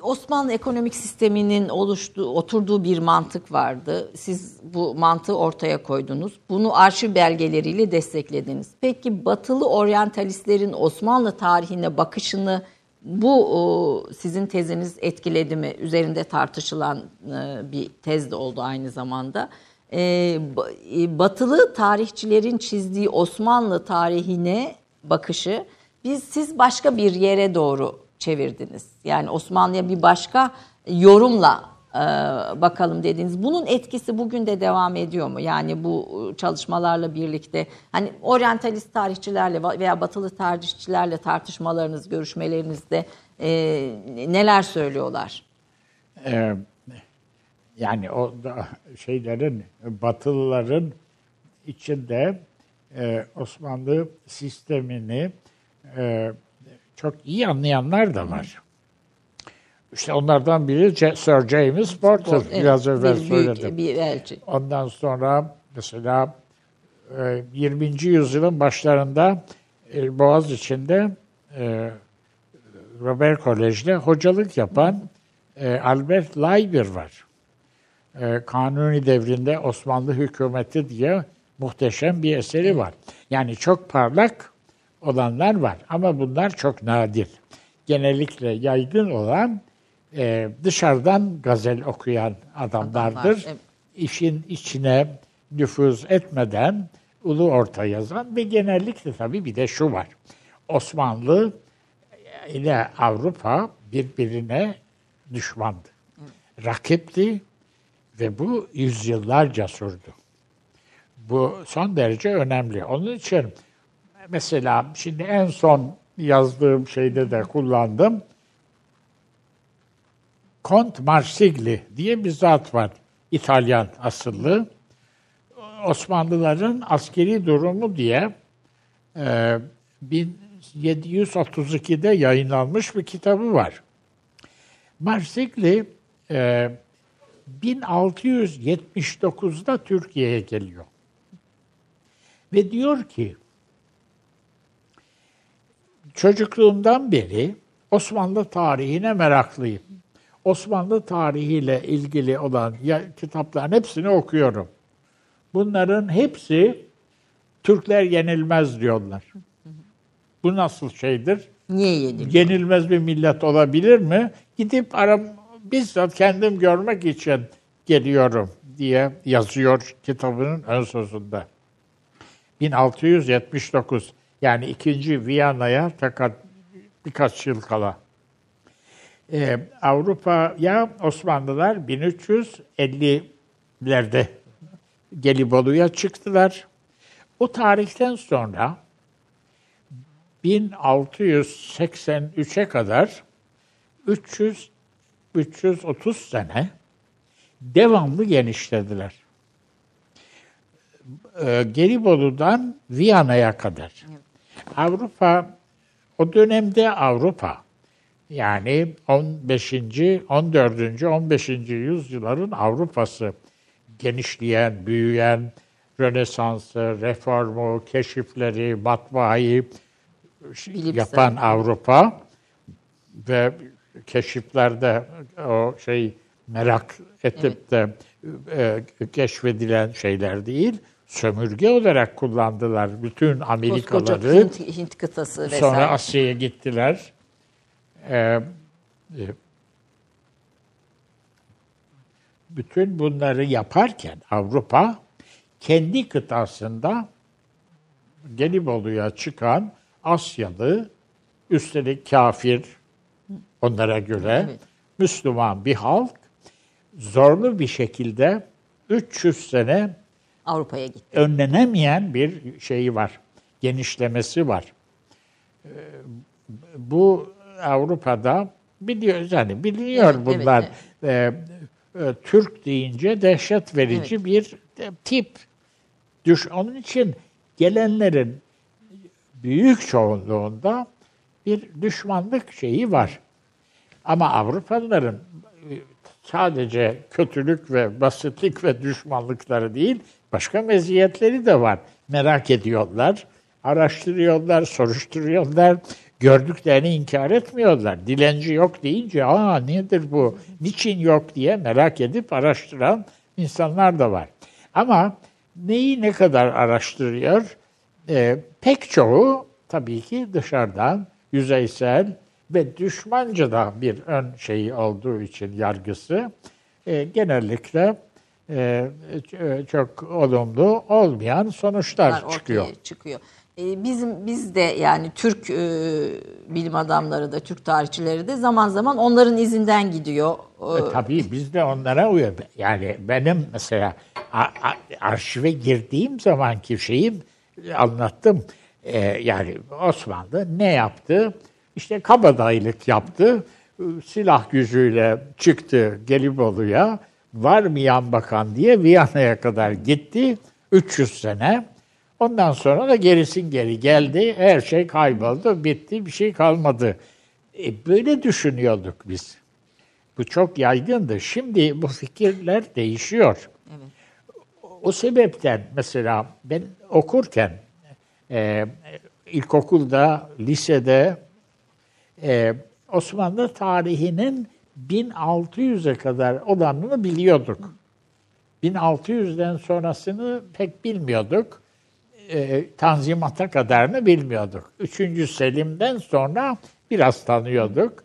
Osmanlı ekonomik sisteminin oluştuğu, oturduğu bir mantık vardı. Siz bu mantığı ortaya koydunuz. Bunu arşiv belgeleriyle desteklediniz. Peki batılı oryantalistlerin Osmanlı tarihine bakışını bu sizin teziniz etkiledi mi? Üzerinde tartışılan e, bir tez de oldu aynı zamanda. E, batılı tarihçilerin çizdiği Osmanlı tarihine bakışı biz siz başka bir yere doğru çevirdiniz. Yani Osmanlı'ya bir başka yorumla e, bakalım dediniz. Bunun etkisi bugün de devam ediyor mu? Yani bu çalışmalarla birlikte hani oryantalist tarihçilerle veya batılı tarihçilerle tartışmalarınız, görüşmelerinizde e, neler söylüyorlar? Ee, yani o da şeylerin, batılıların içinde e, Osmanlı sistemini e, çok iyi anlayanlar da var. İşte onlardan biri Sir James Porter. Evet, Biraz evvel bir, söyledim. Bir elçi. Ondan sonra mesela 20. E, yüzyılın başlarında Boğaz içinde Robert Kolej'de hocalık yapan Albert Leiber var. Kanuni devrinde Osmanlı hükümeti diye muhteşem bir eseri var. Yani çok parlak olanlar var ama bunlar çok nadir. Genellikle yaygın olan e, dışarıdan gazel okuyan adamlardır. Adamlar, evet. İşin içine nüfuz etmeden ulu orta yazan ve genellikle tabii bir de şu var. Osmanlı ile Avrupa birbirine düşmandı. Rakipti ve bu yüzyıllarca sürdü. Bu son derece önemli. Onun için mesela şimdi en son yazdığım şeyde de kullandım. Kont Marsigli diye bir zat var. İtalyan asıllı. Osmanlıların askeri durumu diye e, 1732'de yayınlanmış bir kitabı var. Marsigli e, 1679'da Türkiye'ye geliyor. Ve diyor ki çocukluğumdan beri Osmanlı tarihine meraklıyım. Osmanlı tarihiyle ilgili olan kitapların hepsini okuyorum. Bunların hepsi Türkler yenilmez diyorlar. Bu nasıl şeydir? Niye yenilmez? Yenilmez bir millet olabilir mi? Gidip aram bizzat kendim görmek için geliyorum diye yazıyor kitabının ön sözünde. 1679 yani ikinci Viyana'ya fakat birkaç yıl kala. Ee, Avrupa'ya Osmanlılar 1350'lerde Gelibolu'ya çıktılar. O tarihten sonra 1683'e kadar 300 330 sene devamlı genişlediler. Ee, Gelibolu'dan Viyana'ya kadar. Evet. Avrupa o dönemde Avrupa yani 15. 14. 15. yüzyılların Avrupası genişleyen, büyüyen, Rönesans'ı, reformu, keşifleri, matbaayı yapan Avrupa ve keşiflerde o şey merak edip evet. de e, keşfedilen şeyler değil sömürge olarak kullandılar bütün Amerikaları. Hint, Hint kıtası vesaire. Sonra Asya'ya gittiler. Ee, e, bütün bunları yaparken Avrupa kendi kıtasında Gelibolu'ya çıkan Asyalı, üstelik kafir onlara göre evet. Müslüman bir halk zorlu bir şekilde 300 sene Avrupa'ya gitti. Önlenemeyen bir şeyi var. Genişlemesi var. Ee, bu Avrupa'da biliyoruz yani biliniyor evet, bunlar. Evet, evet. Ee, Türk deyince dehşet verici evet. bir tip. Düş onun için gelenlerin büyük çoğunluğunda bir düşmanlık şeyi var. Ama Avrupalıların sadece kötülük ve basitlik ve düşmanlıkları değil, başka meziyetleri de var. Merak ediyorlar, araştırıyorlar, soruşturuyorlar, gördüklerini inkar etmiyorlar. Dilenci yok deyince aa nedir bu, niçin yok diye merak edip araştıran insanlar da var. Ama neyi ne kadar araştırıyor? Ee, pek çoğu tabii ki dışarıdan, yüzeysel ve düşmanca da bir ön şeyi olduğu için yargısı e, genellikle e, çok olumlu olmayan sonuçlar ortaya çıkıyor. çıkıyor. E, bizim biz de yani Türk e, bilim adamları da Türk tarihçileri de zaman zaman onların izinden gidiyor. E, tabii biz de onlara uyuyor. Yani benim mesela a, a, arşive girdiğim zamanki şeyim anlattım. E, yani Osmanlı ne yaptı? İşte kabadayılık yaptı. Silah gücüyle çıktı Gelibolu'ya. Var mı yan bakan diye Viyana'ya kadar gitti. 300 sene. Ondan sonra da gerisin geri geldi. Her şey kayboldu, bitti, bir şey kalmadı. E, böyle düşünüyorduk biz. Bu çok yaygındı. Şimdi bu fikirler değişiyor. Evet. O sebepten mesela ben okurken e, ilkokulda, lisede e, Osmanlı tarihinin 1600'e kadar olanını biliyorduk. 1600'den sonrasını pek bilmiyorduk. E, tanzimata kadarını bilmiyorduk. 3. Selim'den sonra biraz tanıyorduk.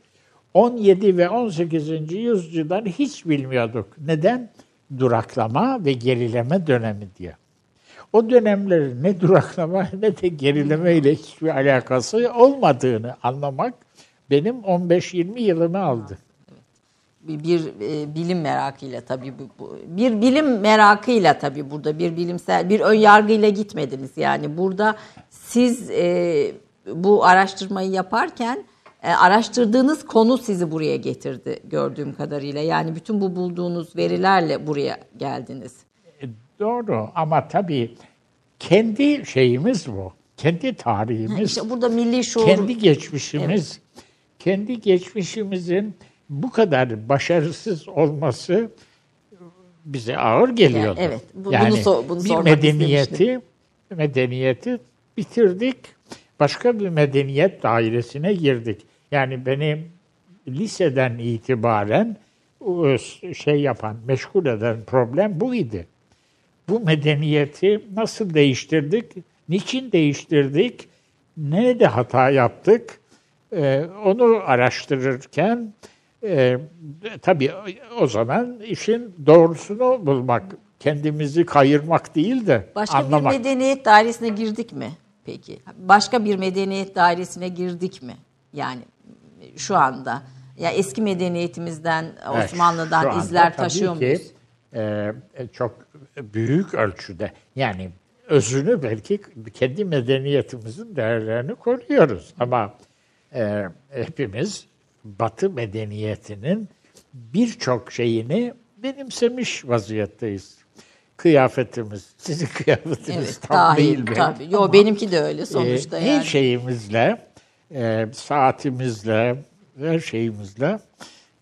17 ve 18. yüzyıldan hiç bilmiyorduk. Neden? Duraklama ve gerileme dönemi diye. O dönemlerin ne duraklama ne de gerileme ile hiçbir alakası olmadığını anlamak benim 15-20 yılımı aldı. Bir, e, bilim merakıyla tabii bu, bu bir bilim merakıyla tabii burada bir bilimsel bir ön yargıyla gitmediniz yani burada siz e, bu araştırmayı yaparken e, araştırdığınız konu sizi buraya getirdi gördüğüm kadarıyla yani bütün bu bulduğunuz verilerle buraya geldiniz. E, doğru ama tabii kendi şeyimiz bu. Kendi tarihimiz. Ha işte burada milli şuur. Kendi geçmişimiz. Evet. Kendi geçmişimizin bu kadar başarısız olması bize ağır geliyordu. Yani, evet. Bu, yani bunu, so, bunu bir medeniyeti medeniyeti bitirdik. Başka bir medeniyet dairesine girdik. Yani benim liseden itibaren şey yapan, meşgul eden problem bu idi. Bu medeniyeti nasıl değiştirdik? Niçin değiştirdik? Nerede hata yaptık? Ee, onu araştırırken e, tabii o zaman işin doğrusunu bulmak, kendimizi kayırmak değil de Başka anlamak. bir medeniyet dairesine girdik mi peki? Başka bir medeniyet dairesine girdik mi? Yani şu anda ya eski medeniyetimizden Osmanlı'dan evet, izler taşıyor muyuz? E, çok büyük ölçüde yani özünü belki kendi medeniyetimizin değerlerini koruyoruz ama e, hepimiz Batı medeniyetinin birçok şeyini benimsemiş vaziyetteyiz. Kıyafetimiz, sizin kıyafetiniz evet, tam dahil, değil mi? Tabii. Yo, benimki de öyle sonuçta e, yani. Her şeyimizle, e, saatimizle, her şeyimizle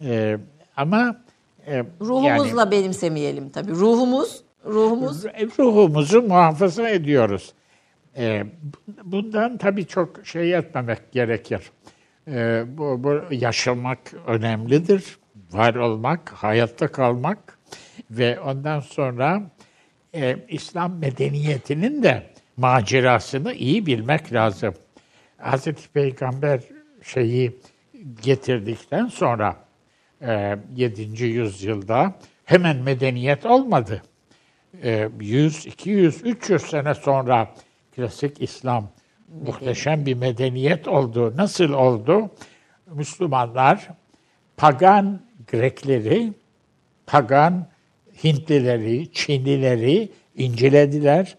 e, ama e, ruhumuzla yani, benimsemeyelim tabii. Ruhumuz, ruhumuz ruhumuzu muhafaza ediyoruz. E, bundan tabii çok şey etmemek gerekir. E, bu, bu yaşamak önemlidir. Var olmak, hayatta kalmak ve ondan sonra e, İslam medeniyetinin de macerasını iyi bilmek lazım. Hazreti Peygamber şeyi getirdikten sonra e, 7. yüzyılda hemen medeniyet olmadı. E, 100, 200, 300 sene sonra klasik İslam muhteşem bir medeniyet oldu. Nasıl oldu? Müslümanlar pagan Grekleri, pagan Hintlileri, Çinlileri incelediler.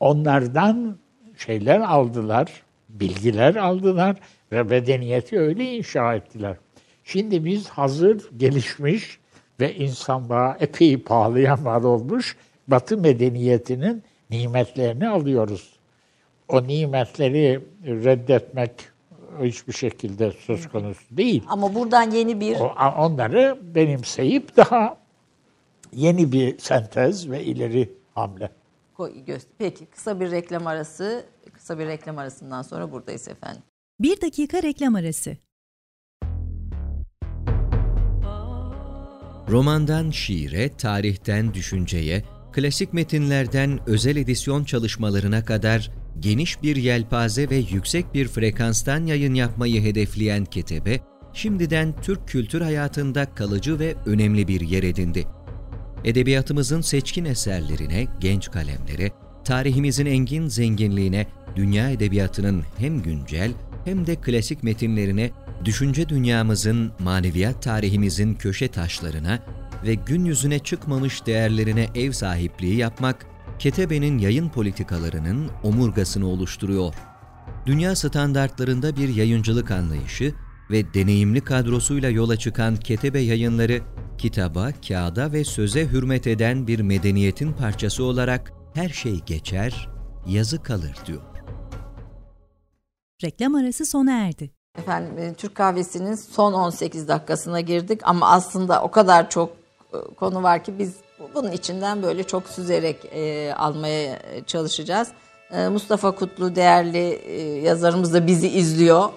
Onlardan şeyler aldılar, bilgiler aldılar ve medeniyeti öyle inşa ettiler. Şimdi biz hazır, gelişmiş ve insanlığa epey pahalıya mal olmuş Batı medeniyetinin nimetlerini alıyoruz. O nimetleri reddetmek hiçbir şekilde söz konusu değil. Ama buradan yeni bir... O, onları benimseyip daha yeni bir sentez ve ileri hamle. Peki kısa bir reklam arası, kısa bir reklam arasından sonra buradayız efendim. Bir dakika reklam arası. Romandan şiire, tarihten düşünceye, klasik metinlerden özel edisyon çalışmalarına kadar geniş bir yelpaze ve yüksek bir frekanstan yayın yapmayı hedefleyen Ketebe, şimdiden Türk kültür hayatında kalıcı ve önemli bir yer edindi. Edebiyatımızın seçkin eserlerine, genç kalemlere, tarihimizin engin zenginliğine, dünya edebiyatının hem güncel hem de klasik metinlerine, düşünce dünyamızın, maneviyat tarihimizin köşe taşlarına ve gün yüzüne çıkmamış değerlerine ev sahipliği yapmak, Ketebe'nin yayın politikalarının omurgasını oluşturuyor. Dünya standartlarında bir yayıncılık anlayışı ve deneyimli kadrosuyla yola çıkan Ketebe yayınları, kitaba, kağıda ve söze hürmet eden bir medeniyetin parçası olarak her şey geçer, yazı kalır diyor. Reklam arası sona erdi. Efendim e, Türk kahvesinin son 18 dakikasına girdik ama aslında o kadar çok e, konu var ki biz bunun içinden böyle çok süzerek e, almaya çalışacağız. E, Mustafa Kutlu değerli e, yazarımız da bizi izliyor.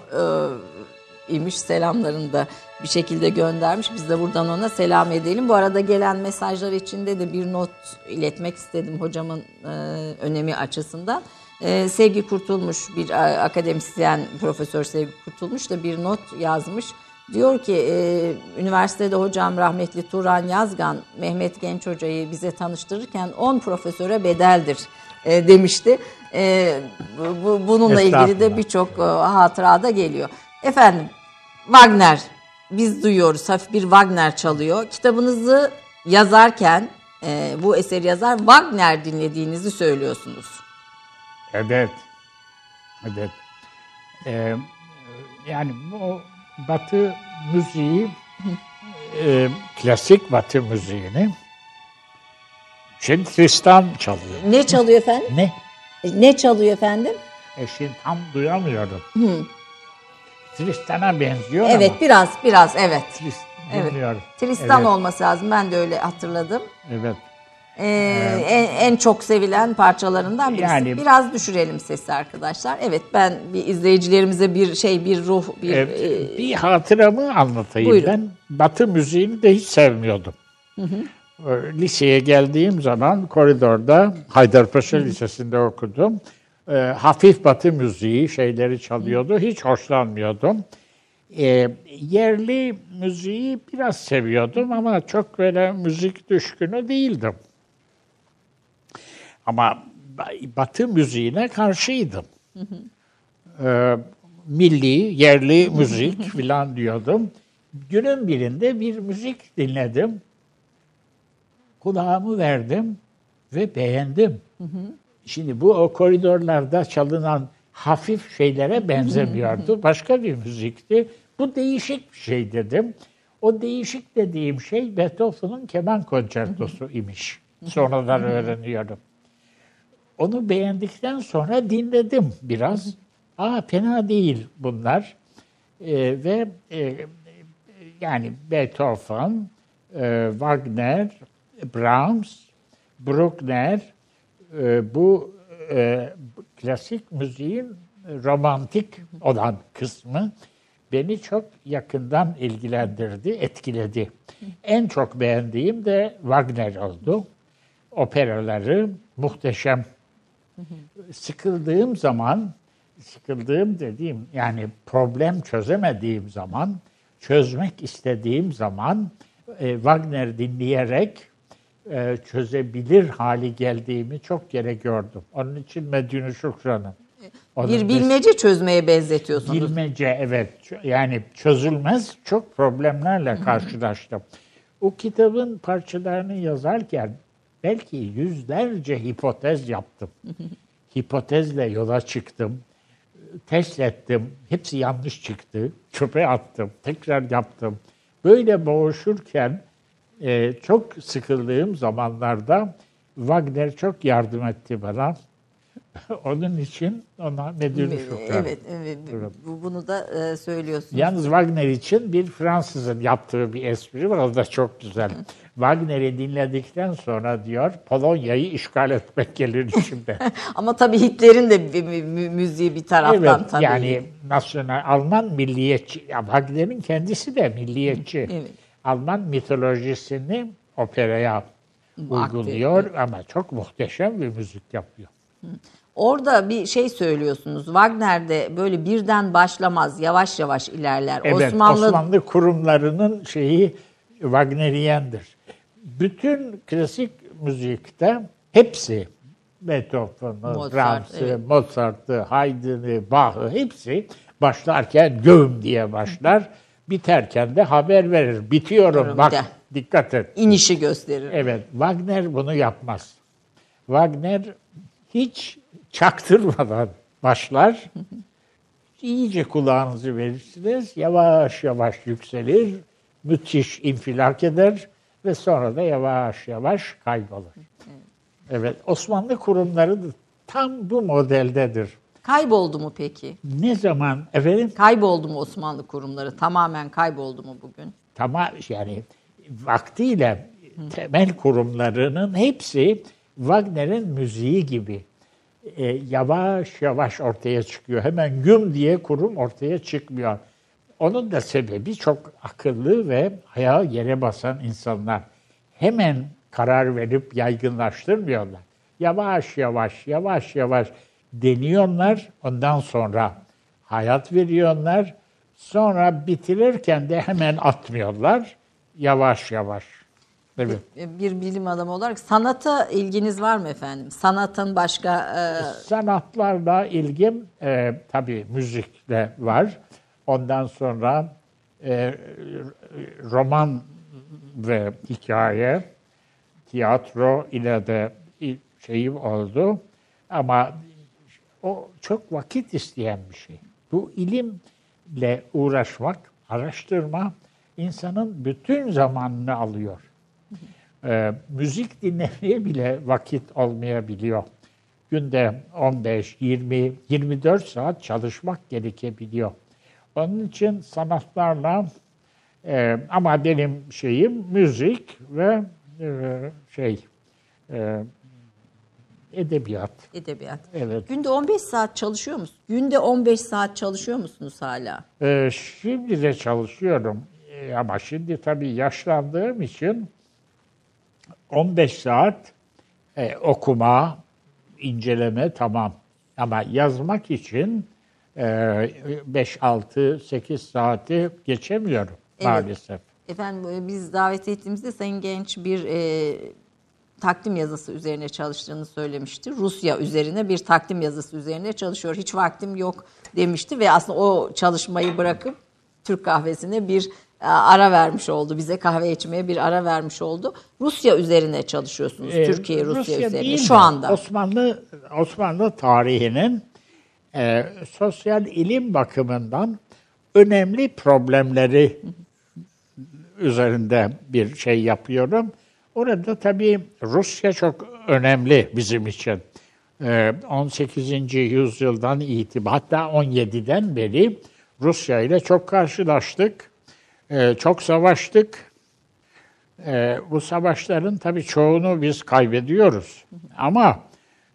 E, imiş selamlarını da bir şekilde göndermiş. Biz de buradan ona selam edelim. Bu arada gelen mesajlar içinde de bir not iletmek istedim hocamın e, önemi açısından. Ee, Sevgi Kurtulmuş bir akademisyen Profesör Sevgi Kurtulmuş da bir not yazmış. Diyor ki e, üniversitede hocam rahmetli Turan Yazgan Mehmet Genç Hoca'yı bize tanıştırırken 10 profesöre bedeldir e, demişti. E, bu, bu- bununla ilgili de birçok e, hatıra da geliyor. Efendim Wagner biz duyuyoruz hafif bir Wagner çalıyor. Kitabınızı yazarken e, bu eseri yazar Wagner dinlediğinizi söylüyorsunuz. Evet. Evet. Ee, yani bu Batı müziği, e, klasik Batı müziğini şimdi Tristan çalıyor. Ne çalıyor efendim? Ne? E, Ne çalıyor efendim? E şimdi tam duyamıyorum. Tristan'a benziyor Evet ama biraz biraz evet. Tristan Evet. Tristan evet, olması lazım. Ben de öyle hatırladım. Evet. Ee, en, en çok sevilen parçalarından birisi. Yani- Biraz düşürelim sesi arkadaşlar. Evet ben bir izleyicilerimize bir şey bir ruh bir Evet, e, bir hatıramı anlatayım Buyurun. ben. Batı müziğini de hiç sevmiyordum. Ee, Liseye geldiğim zaman koridorda Haydarpaşa Lisesi'nde okudum. Ee, hafif Batı müziği şeyleri çalıyordu. Hiç hoşlanmıyordum. Ee, yerli müziği biraz seviyordum ama çok böyle müzik düşkünü değildim. Ama ba- Batı müziğine karşıydım e, milli, yerli müzik filan diyordum. Günün birinde bir müzik dinledim. Kulağımı verdim ve beğendim. Şimdi bu o koridorlarda çalınan hafif şeylere benzemiyordu. Başka bir müzikti. Bu değişik bir şey dedim. O değişik dediğim şey Beethoven'ın keman konçertosu imiş. Sonradan öğreniyorum. Onu beğendikten sonra dinledim biraz. Aa fena değil bunlar. Ee, ve e, yani Beethoven, e, Wagner, Brahms, Bruckner e, bu e, klasik müziğin romantik olan kısmı beni çok yakından ilgilendirdi, etkiledi. En çok beğendiğim de Wagner oldu. Operaları muhteşem sıkıldığım zaman, sıkıldığım dediğim yani problem çözemediğim zaman, çözmek istediğim zaman e, Wagner dinleyerek e, çözebilir hali geldiğimi çok kere gördüm. Onun için Medine Şükran'ım. Onun bir bilmece çözmeye benzetiyorsunuz. Bilmece evet. Yani çözülmez çok problemlerle karşılaştım. O kitabın parçalarını yazarken belki yüzlerce hipotez yaptım. Hipotezle yola çıktım. Test ettim. Hepsi yanlış çıktı. Çöpe attım. Tekrar yaptım. Böyle boğuşurken e, çok sıkıldığım zamanlarda Wagner çok yardım etti bana. Onun için ona Medine Şükran. Evet, evet. Bu- Bunu da e, söylüyorsunuz. Yalnız Wagner için bir Fransızın yaptığı bir espri var. O da çok güzel. Wagner'i dinledikten sonra diyor Polonya'yı işgal etmek gelir içimde. Ama tabii Hitler'in de bir mü- mü- müziği bir taraftan evet tabii. yani nasyonal Alman milliyetçi, Wagner'in kendisi de milliyetçi. Evet. Alman mitolojisini operaya Aktif, uyguluyor ama çok muhteşem bir müzik yapıyor. Orada bir şey söylüyorsunuz. Wagner'de böyle birden başlamaz, yavaş yavaş ilerler. Evet, Osmanlı, Osmanlı, kurumlarının şeyi Wagneriyendir. Bütün klasik müzikte hepsi Beethoven'ı, Mozart, Brahms'ı, evet. Mozart'ı, Haydn'ı, Bach'ı hepsi başlarken göm diye başlar. Biterken de haber verir. Bitiyorum Diyorum bak dikkat et. inişi gösterir. Evet Wagner bunu yapmaz. Wagner hiç çaktırmadan başlar. İyice kulağınızı verirsiniz. Yavaş yavaş yükselir. Müthiş infilak eder ve sonra da yavaş yavaş kaybolur. Evet Osmanlı kurumları tam bu modeldedir. Kayboldu mu peki? Ne zaman efendim Kayboldu mu Osmanlı kurumları? Tamamen kayboldu mu bugün? tamam yani vaktiyle temel kurumlarının hepsi Wagner'in müziği gibi e, yavaş yavaş ortaya çıkıyor. Hemen güm diye kurum ortaya çıkmıyor. Onun da sebebi çok akıllı ve ayağı yere basan insanlar. Hemen karar verip yaygınlaştırmıyorlar. Yavaş yavaş, yavaş yavaş deniyorlar. Ondan sonra hayat veriyorlar. Sonra bitirirken de hemen atmıyorlar. Yavaş yavaş. Evet. Bir bilim adamı olarak sanata ilginiz var mı efendim? Sanatın başka e, Sanatlarla ilgim e, tabii müzikle var. Ondan sonra e, roman ve hikaye, tiyatro ile de şeyim oldu. Ama o çok vakit isteyen bir şey. Bu ilimle uğraşmak, araştırma insanın bütün zamanını alıyor. Ee, müzik dinlemeye bile vakit olmayabiliyor. Günde 15, 20, 24 saat çalışmak gerekebiliyor. Onun için sanatlarla e, ama benim şeyim müzik ve e, şey e, edebiyat. edebiyat. Evet. Günde 15 saat çalışıyor musunuz? Günde 15 saat çalışıyor musunuz hala? Ee, şimdi de çalışıyorum Ee, ama şimdi tabii yaşlandığım için 15 saat e, okuma, inceleme tamam. Ama yazmak için e, 5, 6, 8 saati geçemiyorum Evet. maalesef. Efendim e, biz davet ettiğimizde Sayın Genç bir e, takdim yazısı üzerine çalıştığını söylemişti. Rusya üzerine bir takdim yazısı üzerine çalışıyor. Hiç vaktim yok demişti ve aslında o çalışmayı bırakıp Türk kahvesine bir e, ara vermiş oldu. Bize kahve içmeye bir ara vermiş oldu. Rusya üzerine çalışıyorsunuz. Ee, Türkiye Rusya, üzerine değil şu anda. Osmanlı Osmanlı tarihinin e, sosyal ilim bakımından önemli problemleri üzerinde bir şey yapıyorum. Orada tabii Rusya çok önemli bizim için. E, 18. yüzyıldan itibaren hatta 17'den beri Rusya ile çok karşılaştık. E, çok savaştık. Ee, bu savaşların tabii çoğunu biz kaybediyoruz. Ama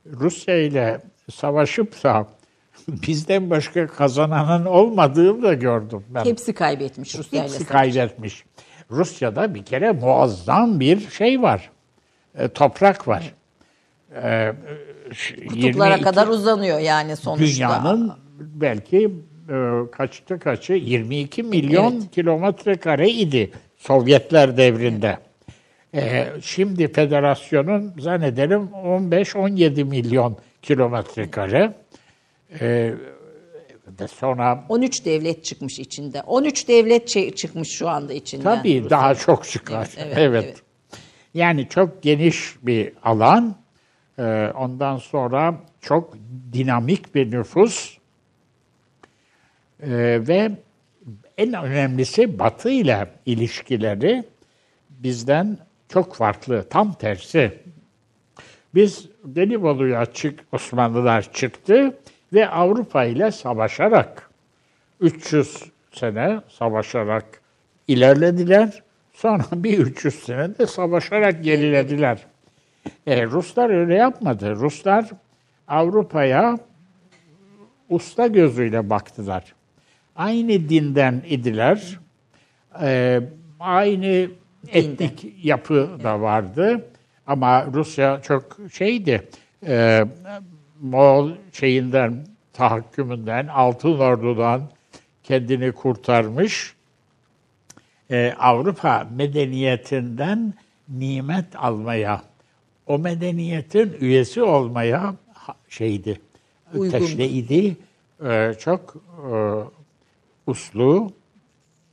Rusya ile savaşıp da bizden başka kazananın olmadığını da gördüm ben. Hepsi kaybetmiş Rusya. Hepsi kaybetmiş. Rusya'da bir kere muazzam bir şey var. E, toprak var. E, ş- Kutuplara 22 kadar uzanıyor yani sonuçta. Dünyanın belki e, kaçta kaçı 22 milyon Evet. kilometre kare idi Sovyetler devrinde. E, şimdi federasyonun zannederim 15-17 milyon kilometre kare. E, ve sonra 13 devlet çıkmış içinde. 13 devlet çe- çıkmış şu anda içinden. tabii Rusya. daha çok çıkar. Evet, Evet, evet, evet. Yani çok geniş bir alan. E, ondan sonra çok dinamik bir nüfus. Ee, ve en önemlisi Batı ile ilişkileri bizden çok farklı. Tam tersi. Biz Gelibolu'ya çık, Osmanlılar çıktı ve Avrupa ile savaşarak 300 sene savaşarak ilerlediler. Sonra bir 300 sene de savaşarak gerilediler. E, Ruslar öyle yapmadı. Ruslar Avrupa'ya usta gözüyle baktılar. Aynı dinden idiler. E, aynı etnik yapı da vardı. Ama Rusya çok şeydi. E, Moğol şeyinden, tahakkümünden, Altın Ordu'dan kendini kurtarmış. E, Avrupa medeniyetinden nimet almaya, o medeniyetin üyesi olmaya şeydi, Uygun. teşneidi. E, çok e, uslu,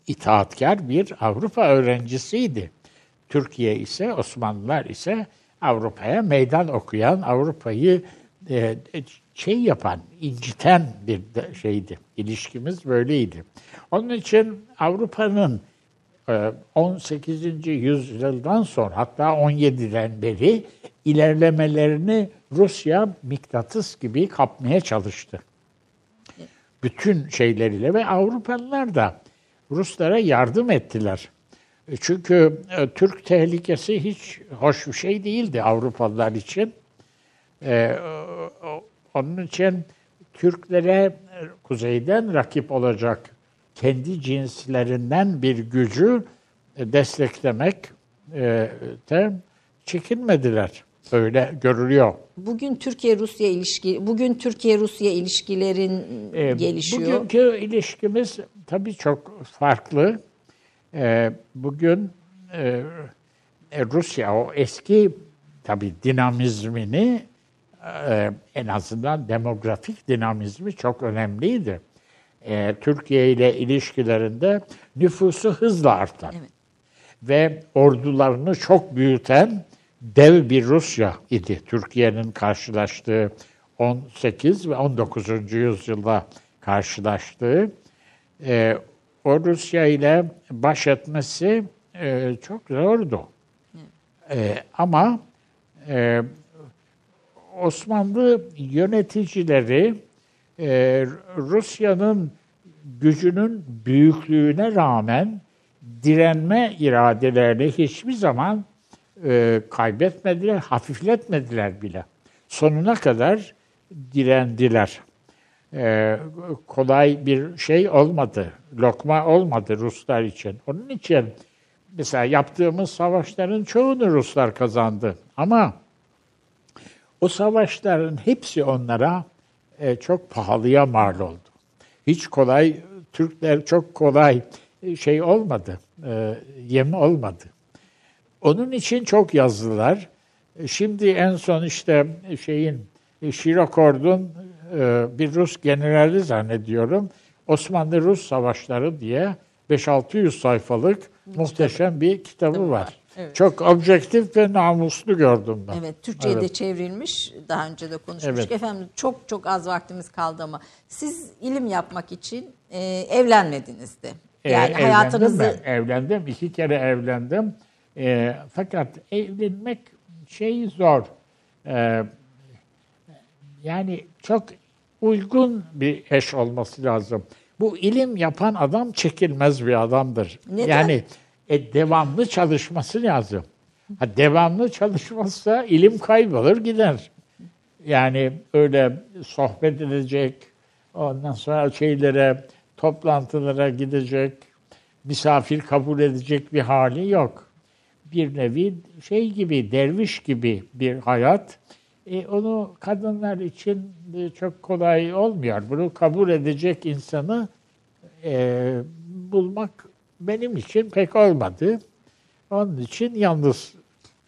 itaatkar bir Avrupa öğrencisiydi. Türkiye ise, Osmanlılar ise Avrupa'ya meydan okuyan, Avrupa'yı e, şey yapan, inciten bir şeydi. İlişkimiz böyleydi. Onun için Avrupa'nın e, 18. yüzyıldan sonra hatta 17'den beri ilerlemelerini Rusya mıknatıs gibi kapmaya çalıştı bütün şeyleriyle ve Avrupalılar da Ruslara yardım ettiler. E, Çünkü e, Türk tehlikesi hiç hoş bir şey değildi Avrupalılar için. E, o- onun için Türklere e, kuzeyden rakip olacak kendi cinslerinden bir gücü e, desteklemek e, de çekinmediler. Öyle görülüyor. Bugün Türkiye-Rusya ilişki, bugün Türkiye-Rusya ilişkilerin Ee, gelişiyor. Bugünkü ilişkimiz tabii çok farklı. Ee, bugün e, e, Rusya o eski tabii dinamizmini e, en azından demografik dinamizmi çok önemliydi. E, Türkiye ile ilişkilerinde nüfusu hızla artan Evet. ve ordularını çok büyüten dev bir Rusya idi. Türkiye'nin karşılaştığı 18 ve 19. yüzyılda karşılaştığı e, o Rusya ile baş etmesi e, çok zordu. E, ama e, Osmanlı yöneticileri e, Rusya'nın gücünün büyüklüğüne rağmen direnme iradelerini hiçbir zaman e, kaybetmediler, hafifletmediler bile. Sonuna kadar direndiler. E, kolay bir şey olmadı, lokma olmadı Ruslar için. Onun için mesela yaptığımız savaşların çoğunu Ruslar kazandı. Ama o savaşların hepsi onlara e, çok pahalıya mal oldu. Hiç kolay, Türkler çok kolay e, şey olmadı, e, yem olmadı. Onun için çok yazdılar. E, Şimdi en son işte şeyin e, Şirokor'un e, bir Rus generali zannediyorum. Osmanlı-Rus Savaşları diye 5-600 sayfalık muhteşem bir kitabı var. Evet. Çok objektif ve namuslu gördüm ben. Evet, Türkçe'ye de Evet. çevrilmiş. Daha önce de konuşmuştuk. Evet. Efendim çok çok az vaktimiz kaldı ama siz ilim yapmak için e, evlenmediniz de. Ee, Yani evlendim hayatınızı ben, evlendim. iki kere evlendim. Ee, fakat evlenmek şey zor. Ee, yani çok uygun bir eş olması lazım. Bu ilim yapan adam çekilmez bir adamdır. Neden? Yani e, devamlı çalışması lazım. Ha, devamlı çalışmazsa ilim kaybolur gider. Yani öyle sohbet edecek, ondan sonra şeylere, toplantılara gidecek, misafir kabul edecek bir hali yok. Bir nevi şey gibi, derviş gibi bir hayat. E, onu kadınlar için çok kolay olmuyor. Bunu kabul edecek insanı e, bulmak benim için pek olmadı. Onun için yalnız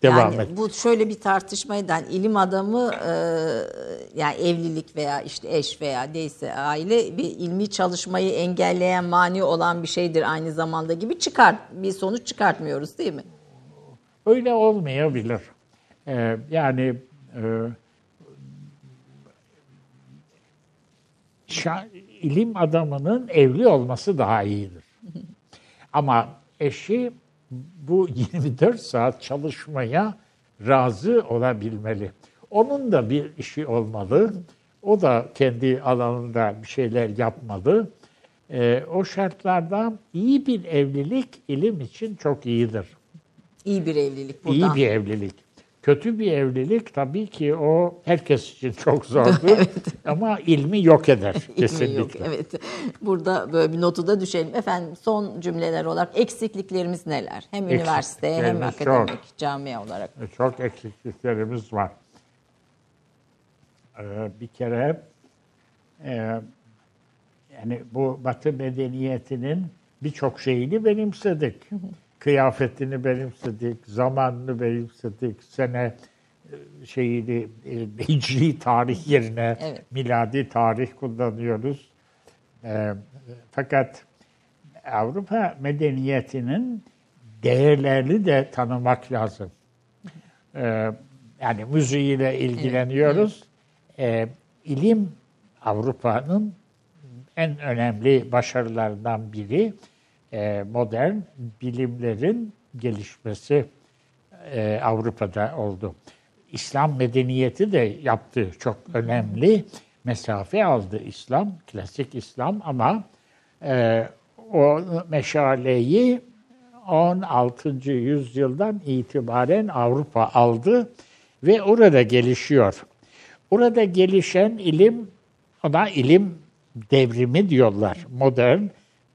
devam yani ettim. bu şöyle bir tartışmaydan ilim adamı e, yani evlilik veya işte eş veya neyse aile bir ilmi çalışmayı engelleyen mani olan bir şeydir aynı zamanda gibi çıkar bir sonuç çıkartmıyoruz değil mi? Öyle olmayabilir. Ee, yani e, şa- ilim adamının evli olması daha iyidir. Ama eşi bu 24 saat çalışmaya razı olabilmeli. Onun da bir işi olmalı. O da kendi alanında bir şeyler yapmalı. E, o şartlarda iyi bir evlilik ilim için çok iyidir. İyi bir evlilik buradan. İyi bir evlilik. Kötü bir evlilik tabii ki o herkes için çok zordur ama ilmi yok eder kesinlikle. Yok, evet. Burada böyle bir notu da düşelim. Efendim son cümleler olarak eksikliklerimiz neler? Hem üniversite hem akademik çok. camia olarak. Çok eksikliklerimiz var. Ee, bir kere e, yani bu Batı medeniyetinin birçok şeyini benimsedik. Kıyafetini benimsedik, zamanını benimsedik, sene e, şeyini e, hicri tarih yerine Evet. miladi tarih kullanıyoruz. E, fakat Avrupa medeniyetinin değerlerini de tanımak lazım. Yani müziğiyle ilgileniyoruz. Ee, ilim Avrupa'nın en önemli başarılarından biri e, modern bilimlerin gelişmesi e, Avrupa'da oldu. İslam medeniyeti de yaptı çok önemli mesafe aldı İslam, klasik İslam ama e, o meşaleyi 16. yüzyıldan itibaren Avrupa aldı ve orada gelişiyor. Orada gelişen ilim, ona ilim devrimi diyorlar. Modern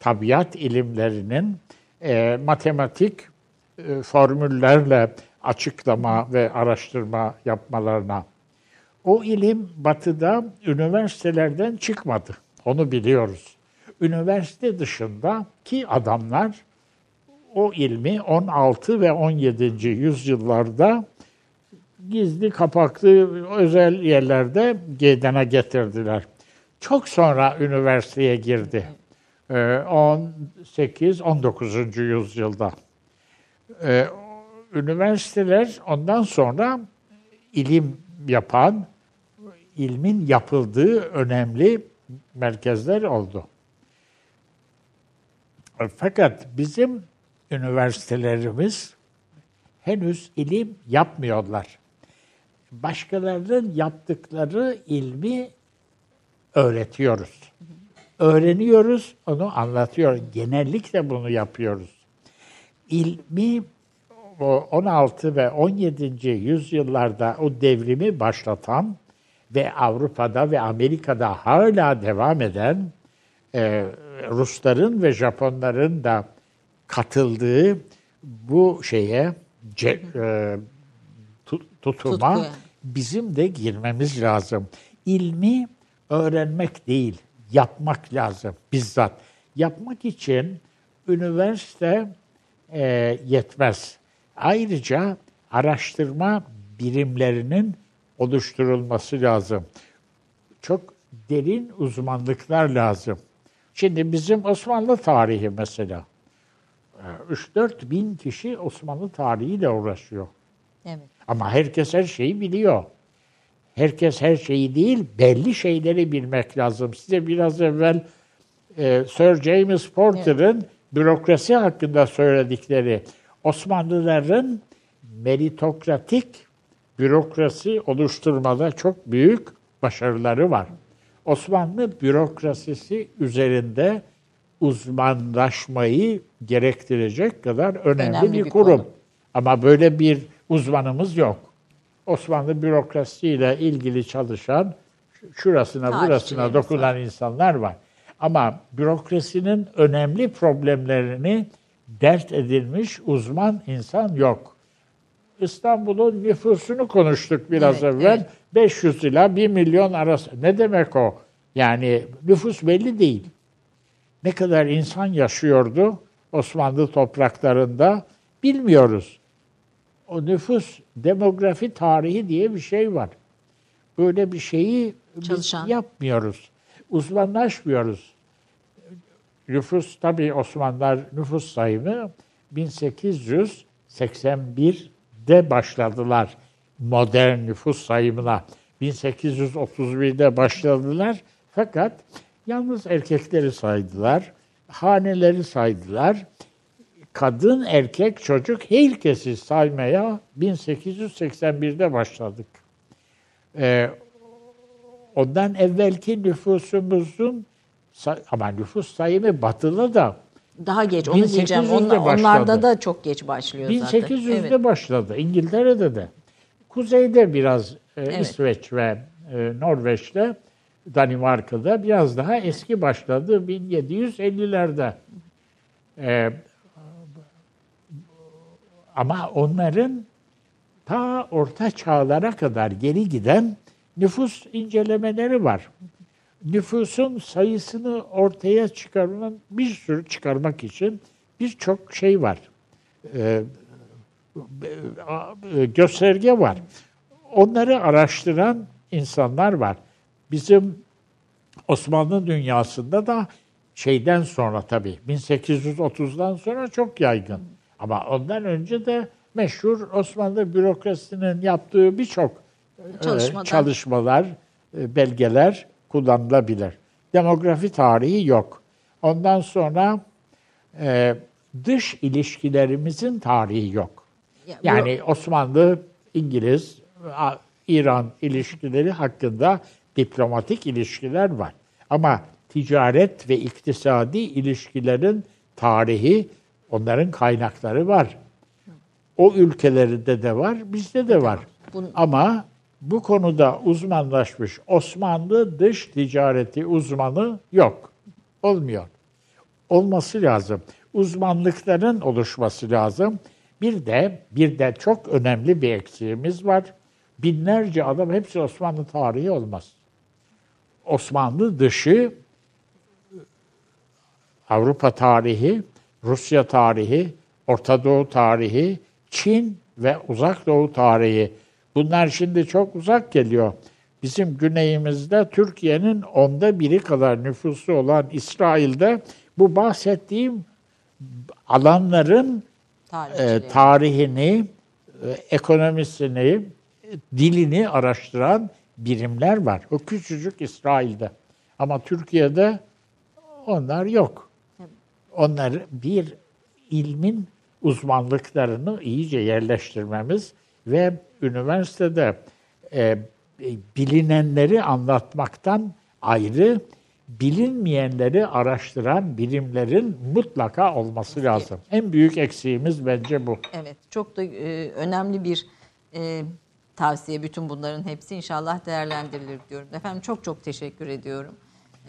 tabiat ilimlerinin e, matematik e, formüllerle açıklama ve araştırma yapmalarına. O ilim batıda üniversitelerden çıkmadı. Onu biliyoruz. Üniversite dışında ki adamlar o ilmi 16 ve 17. yüzyıllarda gizli kapaklı özel yerlerde gedene getirdiler. Çok sonra üniversiteye girdi. Ee, 18-19. yüzyılda. Ee, üniversiteler ondan sonra ilim yapan, ilmin yapıldığı önemli merkezler oldu. Fakat bizim üniversitelerimiz henüz ilim yapmıyorlar. Başkalarının yaptıkları ilmi öğretiyoruz. Öğreniyoruz, onu anlatıyor. Genellikle bunu yapıyoruz. İlmi o 16 ve 17. yüzyıllarda o devrimi başlatan ve Avrupa'da ve Amerika'da hala devam eden e, Rusların ve Japonların da katıldığı bu şeye ce, e, tu- tutuma Tutkuya. bizim de girmemiz lazım. İlmi öğrenmek değil, yapmak lazım bizzat. Yapmak için üniversite e, yetmez. Ayrıca araştırma birimlerinin oluşturulması lazım. Çok derin uzmanlıklar lazım. Şimdi bizim Osmanlı tarihi mesela. e, 3-4 bin kişi Osmanlı tarihiyle uğraşıyor. Evet. Ama herkes her şeyi biliyor. Herkes her şeyi değil, belli şeyleri bilmek lazım. Size biraz evvel e, Sir James Porter'ın bürokrasi hakkında söyledikleri Osmanlıların meritokratik bürokrasi oluşturmada çok büyük başarıları var. Osmanlı bürokrasisi üzerinde uzmanlaşmayı gerektirecek kadar önemli, Önemli bir, bir kurum. konu. Ama böyle bir uzmanımız yok. Osmanlı bürokrasiyle ilgili çalışan, şurasına burasına Tarihçilerimiz dokunan insanlar var. Ama bürokrasinin önemli problemlerini dert edilmiş uzman insan yok. İstanbul'un nüfusunu konuştuk biraz Evet, evvel. evet. 500 ila 1 milyon arası. Ne demek o? Yani nüfus belli değil. Ne kadar insan yaşıyordu Osmanlı topraklarında bilmiyoruz. O nüfus demografi tarihi diye bir şey var. Böyle bir şeyi biz Çalışan. yapmıyoruz. Uzmanlaşmıyoruz. Nüfus tabii Osmanlılar nüfus sayımı 1881'de başladılar modern nüfus sayımına. 1831'de başladılar fakat yalnız erkekleri saydılar, haneleri saydılar. Kadın, erkek, çocuk herkesi saymaya 1881'de başladık. Ee, ondan evvelki nüfusumuzun Ama nüfus sayımı batılı da Daha geç onu diyeceğim. 1800'de Onlar, onlarda da çok geç başlıyor zaten. 1800'de Evet. başladı. İngiltere'de de. Kuzeyde biraz e, Evet. İsveç ve e, Norveç'te, Danimarka'da biraz daha eski başladı 1750'lerde. E, ama onların ta orta çağlara kadar geri giden nüfus incelemeleri var. Nüfusun sayısını ortaya çıkarman bir sürü çıkarmak için birçok şey var. Ee, e, gösterge var. Onları araştıran insanlar var. Bizim Osmanlı dünyasında da şeyden sonra tabii 1830'dan sonra çok yaygın. Ama ondan önce de meşhur Osmanlı bürokrasisinin yaptığı birçok çalışmalar, e, belgeler kullanılabilir. Demografi tarihi yok. Ondan sonra e, dış ilişkilerimizin tarihi yok. Ya bu- Yani Osmanlı, İngiliz, İran ilişkileri hakkında diplomatik ilişkiler var. Ama ticaret ve iktisadi ilişkilerin tarihi, onların kaynakları var. O ülkelerinde de var, bizde de var. Ama bu konuda uzmanlaşmış Osmanlı dış ticareti uzmanı yok. Olmuyor. Olması lazım. Uzmanlıkların oluşması lazım. Bir de bir de çok önemli bir eksiğimiz var. Binlerce adam hepsi Osmanlı tarihi olmaz. Osmanlı dışı Avrupa tarihi, Rusya tarihi, Orta Doğu tarihi, Çin ve Uzak Doğu tarihi. Bunlar şimdi çok uzak geliyor. Bizim güneyimizde Türkiye'nin onda biri kadar nüfusu olan İsrail'de bu bahsettiğim alanların e, tarihini, e, ekonomisini, dilini araştıran birimler var. O küçücük İsrail'de. Ama Türkiye'de onlar yok. Onlar bir ilmin uzmanlıklarını iyice yerleştirmemiz ve üniversitede e, bilinenleri anlatmaktan ayrı bilinmeyenleri araştıran birimlerin mutlaka olması lazım. En büyük eksiğimiz bence bu. Evet, çok da e, önemli bir e, tavsiye. Bütün bunların hepsi inşallah değerlendirilir diyorum. Efendim çok çok teşekkür ediyorum.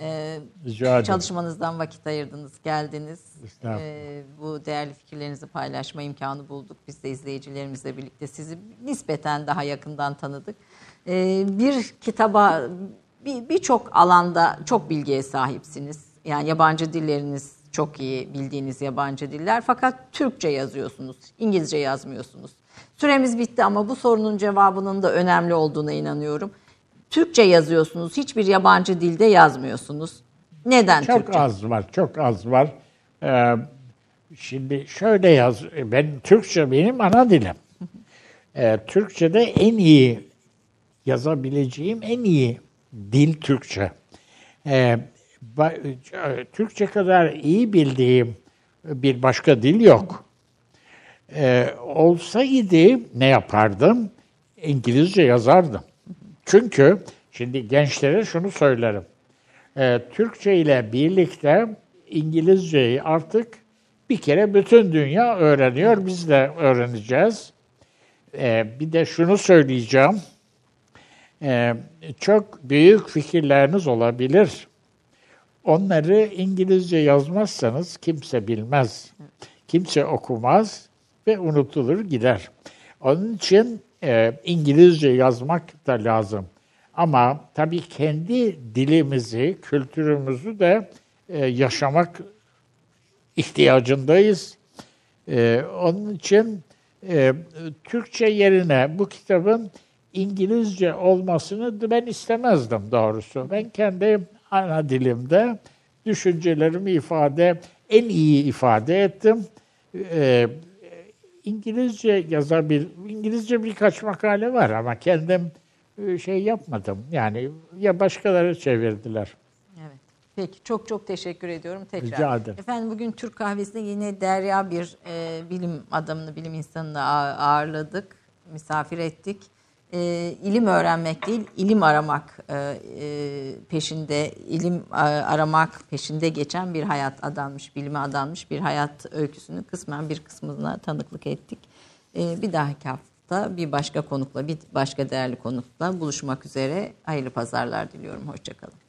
E, Rica ederim. çalışmanızdan vakit ayırdınız, geldiniz. Estağfurullah. E, bu değerli fikirlerinizi paylaşma imkanı bulduk. Biz de izleyicilerimizle birlikte sizi nispeten daha yakından tanıdık. E, bir kitaba, bir- birçok alanda çok bilgiye sahipsiniz. Yani yabancı dilleriniz çok iyi bildiğiniz yabancı diller fakat Türkçe yazıyorsunuz, İngilizce yazmıyorsunuz. Süremiz bitti ama bu sorunun cevabının da önemli olduğuna inanıyorum. Türkçe yazıyorsunuz, hiçbir yabancı dilde yazmıyorsunuz. Neden Çok Türkçe? az var, çok az var. Ee, şimdi şöyle yaz, ben Türkçe benim ana dilim. Ee, Türkçe'de en iyi yazabileceğim en iyi dil Türkçe. Ee, Türkçe kadar iyi bildiğim bir başka dil yok. Ee, olsaydı ne yapardım? İngilizce yazardım. Çünkü şimdi gençlere şunu söylerim. Ee, Türkçe ile birlikte İngilizceyi artık bir kere bütün dünya öğreniyor. Biz de öğreneceğiz. Ee, bir de şunu söyleyeceğim. Ee, çok büyük fikirleriniz olabilir. Onları İngilizce yazmazsanız kimse bilmez. Kimse okumaz ve unutulur gider. Onun için e, İngilizce yazmak da lazım. Ama tabii kendi dilimizi, kültürümüzü de e, yaşamak ihtiyacındayız. E, onun için e, Türkçe yerine bu kitabın İngilizce olmasını ben istemezdim doğrusu. Ben kendi ana dilimde düşüncelerimi ifade, en iyi ifade ettim. E, İngilizce yazabil, İngilizce birkaç makale var ama kendim e, şey yapmadım. Yani ya başkaları çevirdiler. Evet. Peki çok çok teşekkür ediyorum tekrar. Rica ederim. Efendim bugün Türk kahvesinde yine Derya bir e, bilim adamını, bilim insanını ağırladık, misafir ettik. E, ilim öğrenmek değil, ilim aramak e, e, peşinde, ilim e, aramak peşinde geçen bir hayat adanmış, bilime adanmış bir hayat öyküsünü kısmen bir kısmına tanıklık ettik. E, bir dahaki hafta bir başka konukla, bir başka değerli konukla buluşmak üzere. Hayırlı pazarlar diliyorum. Hoşçakalın.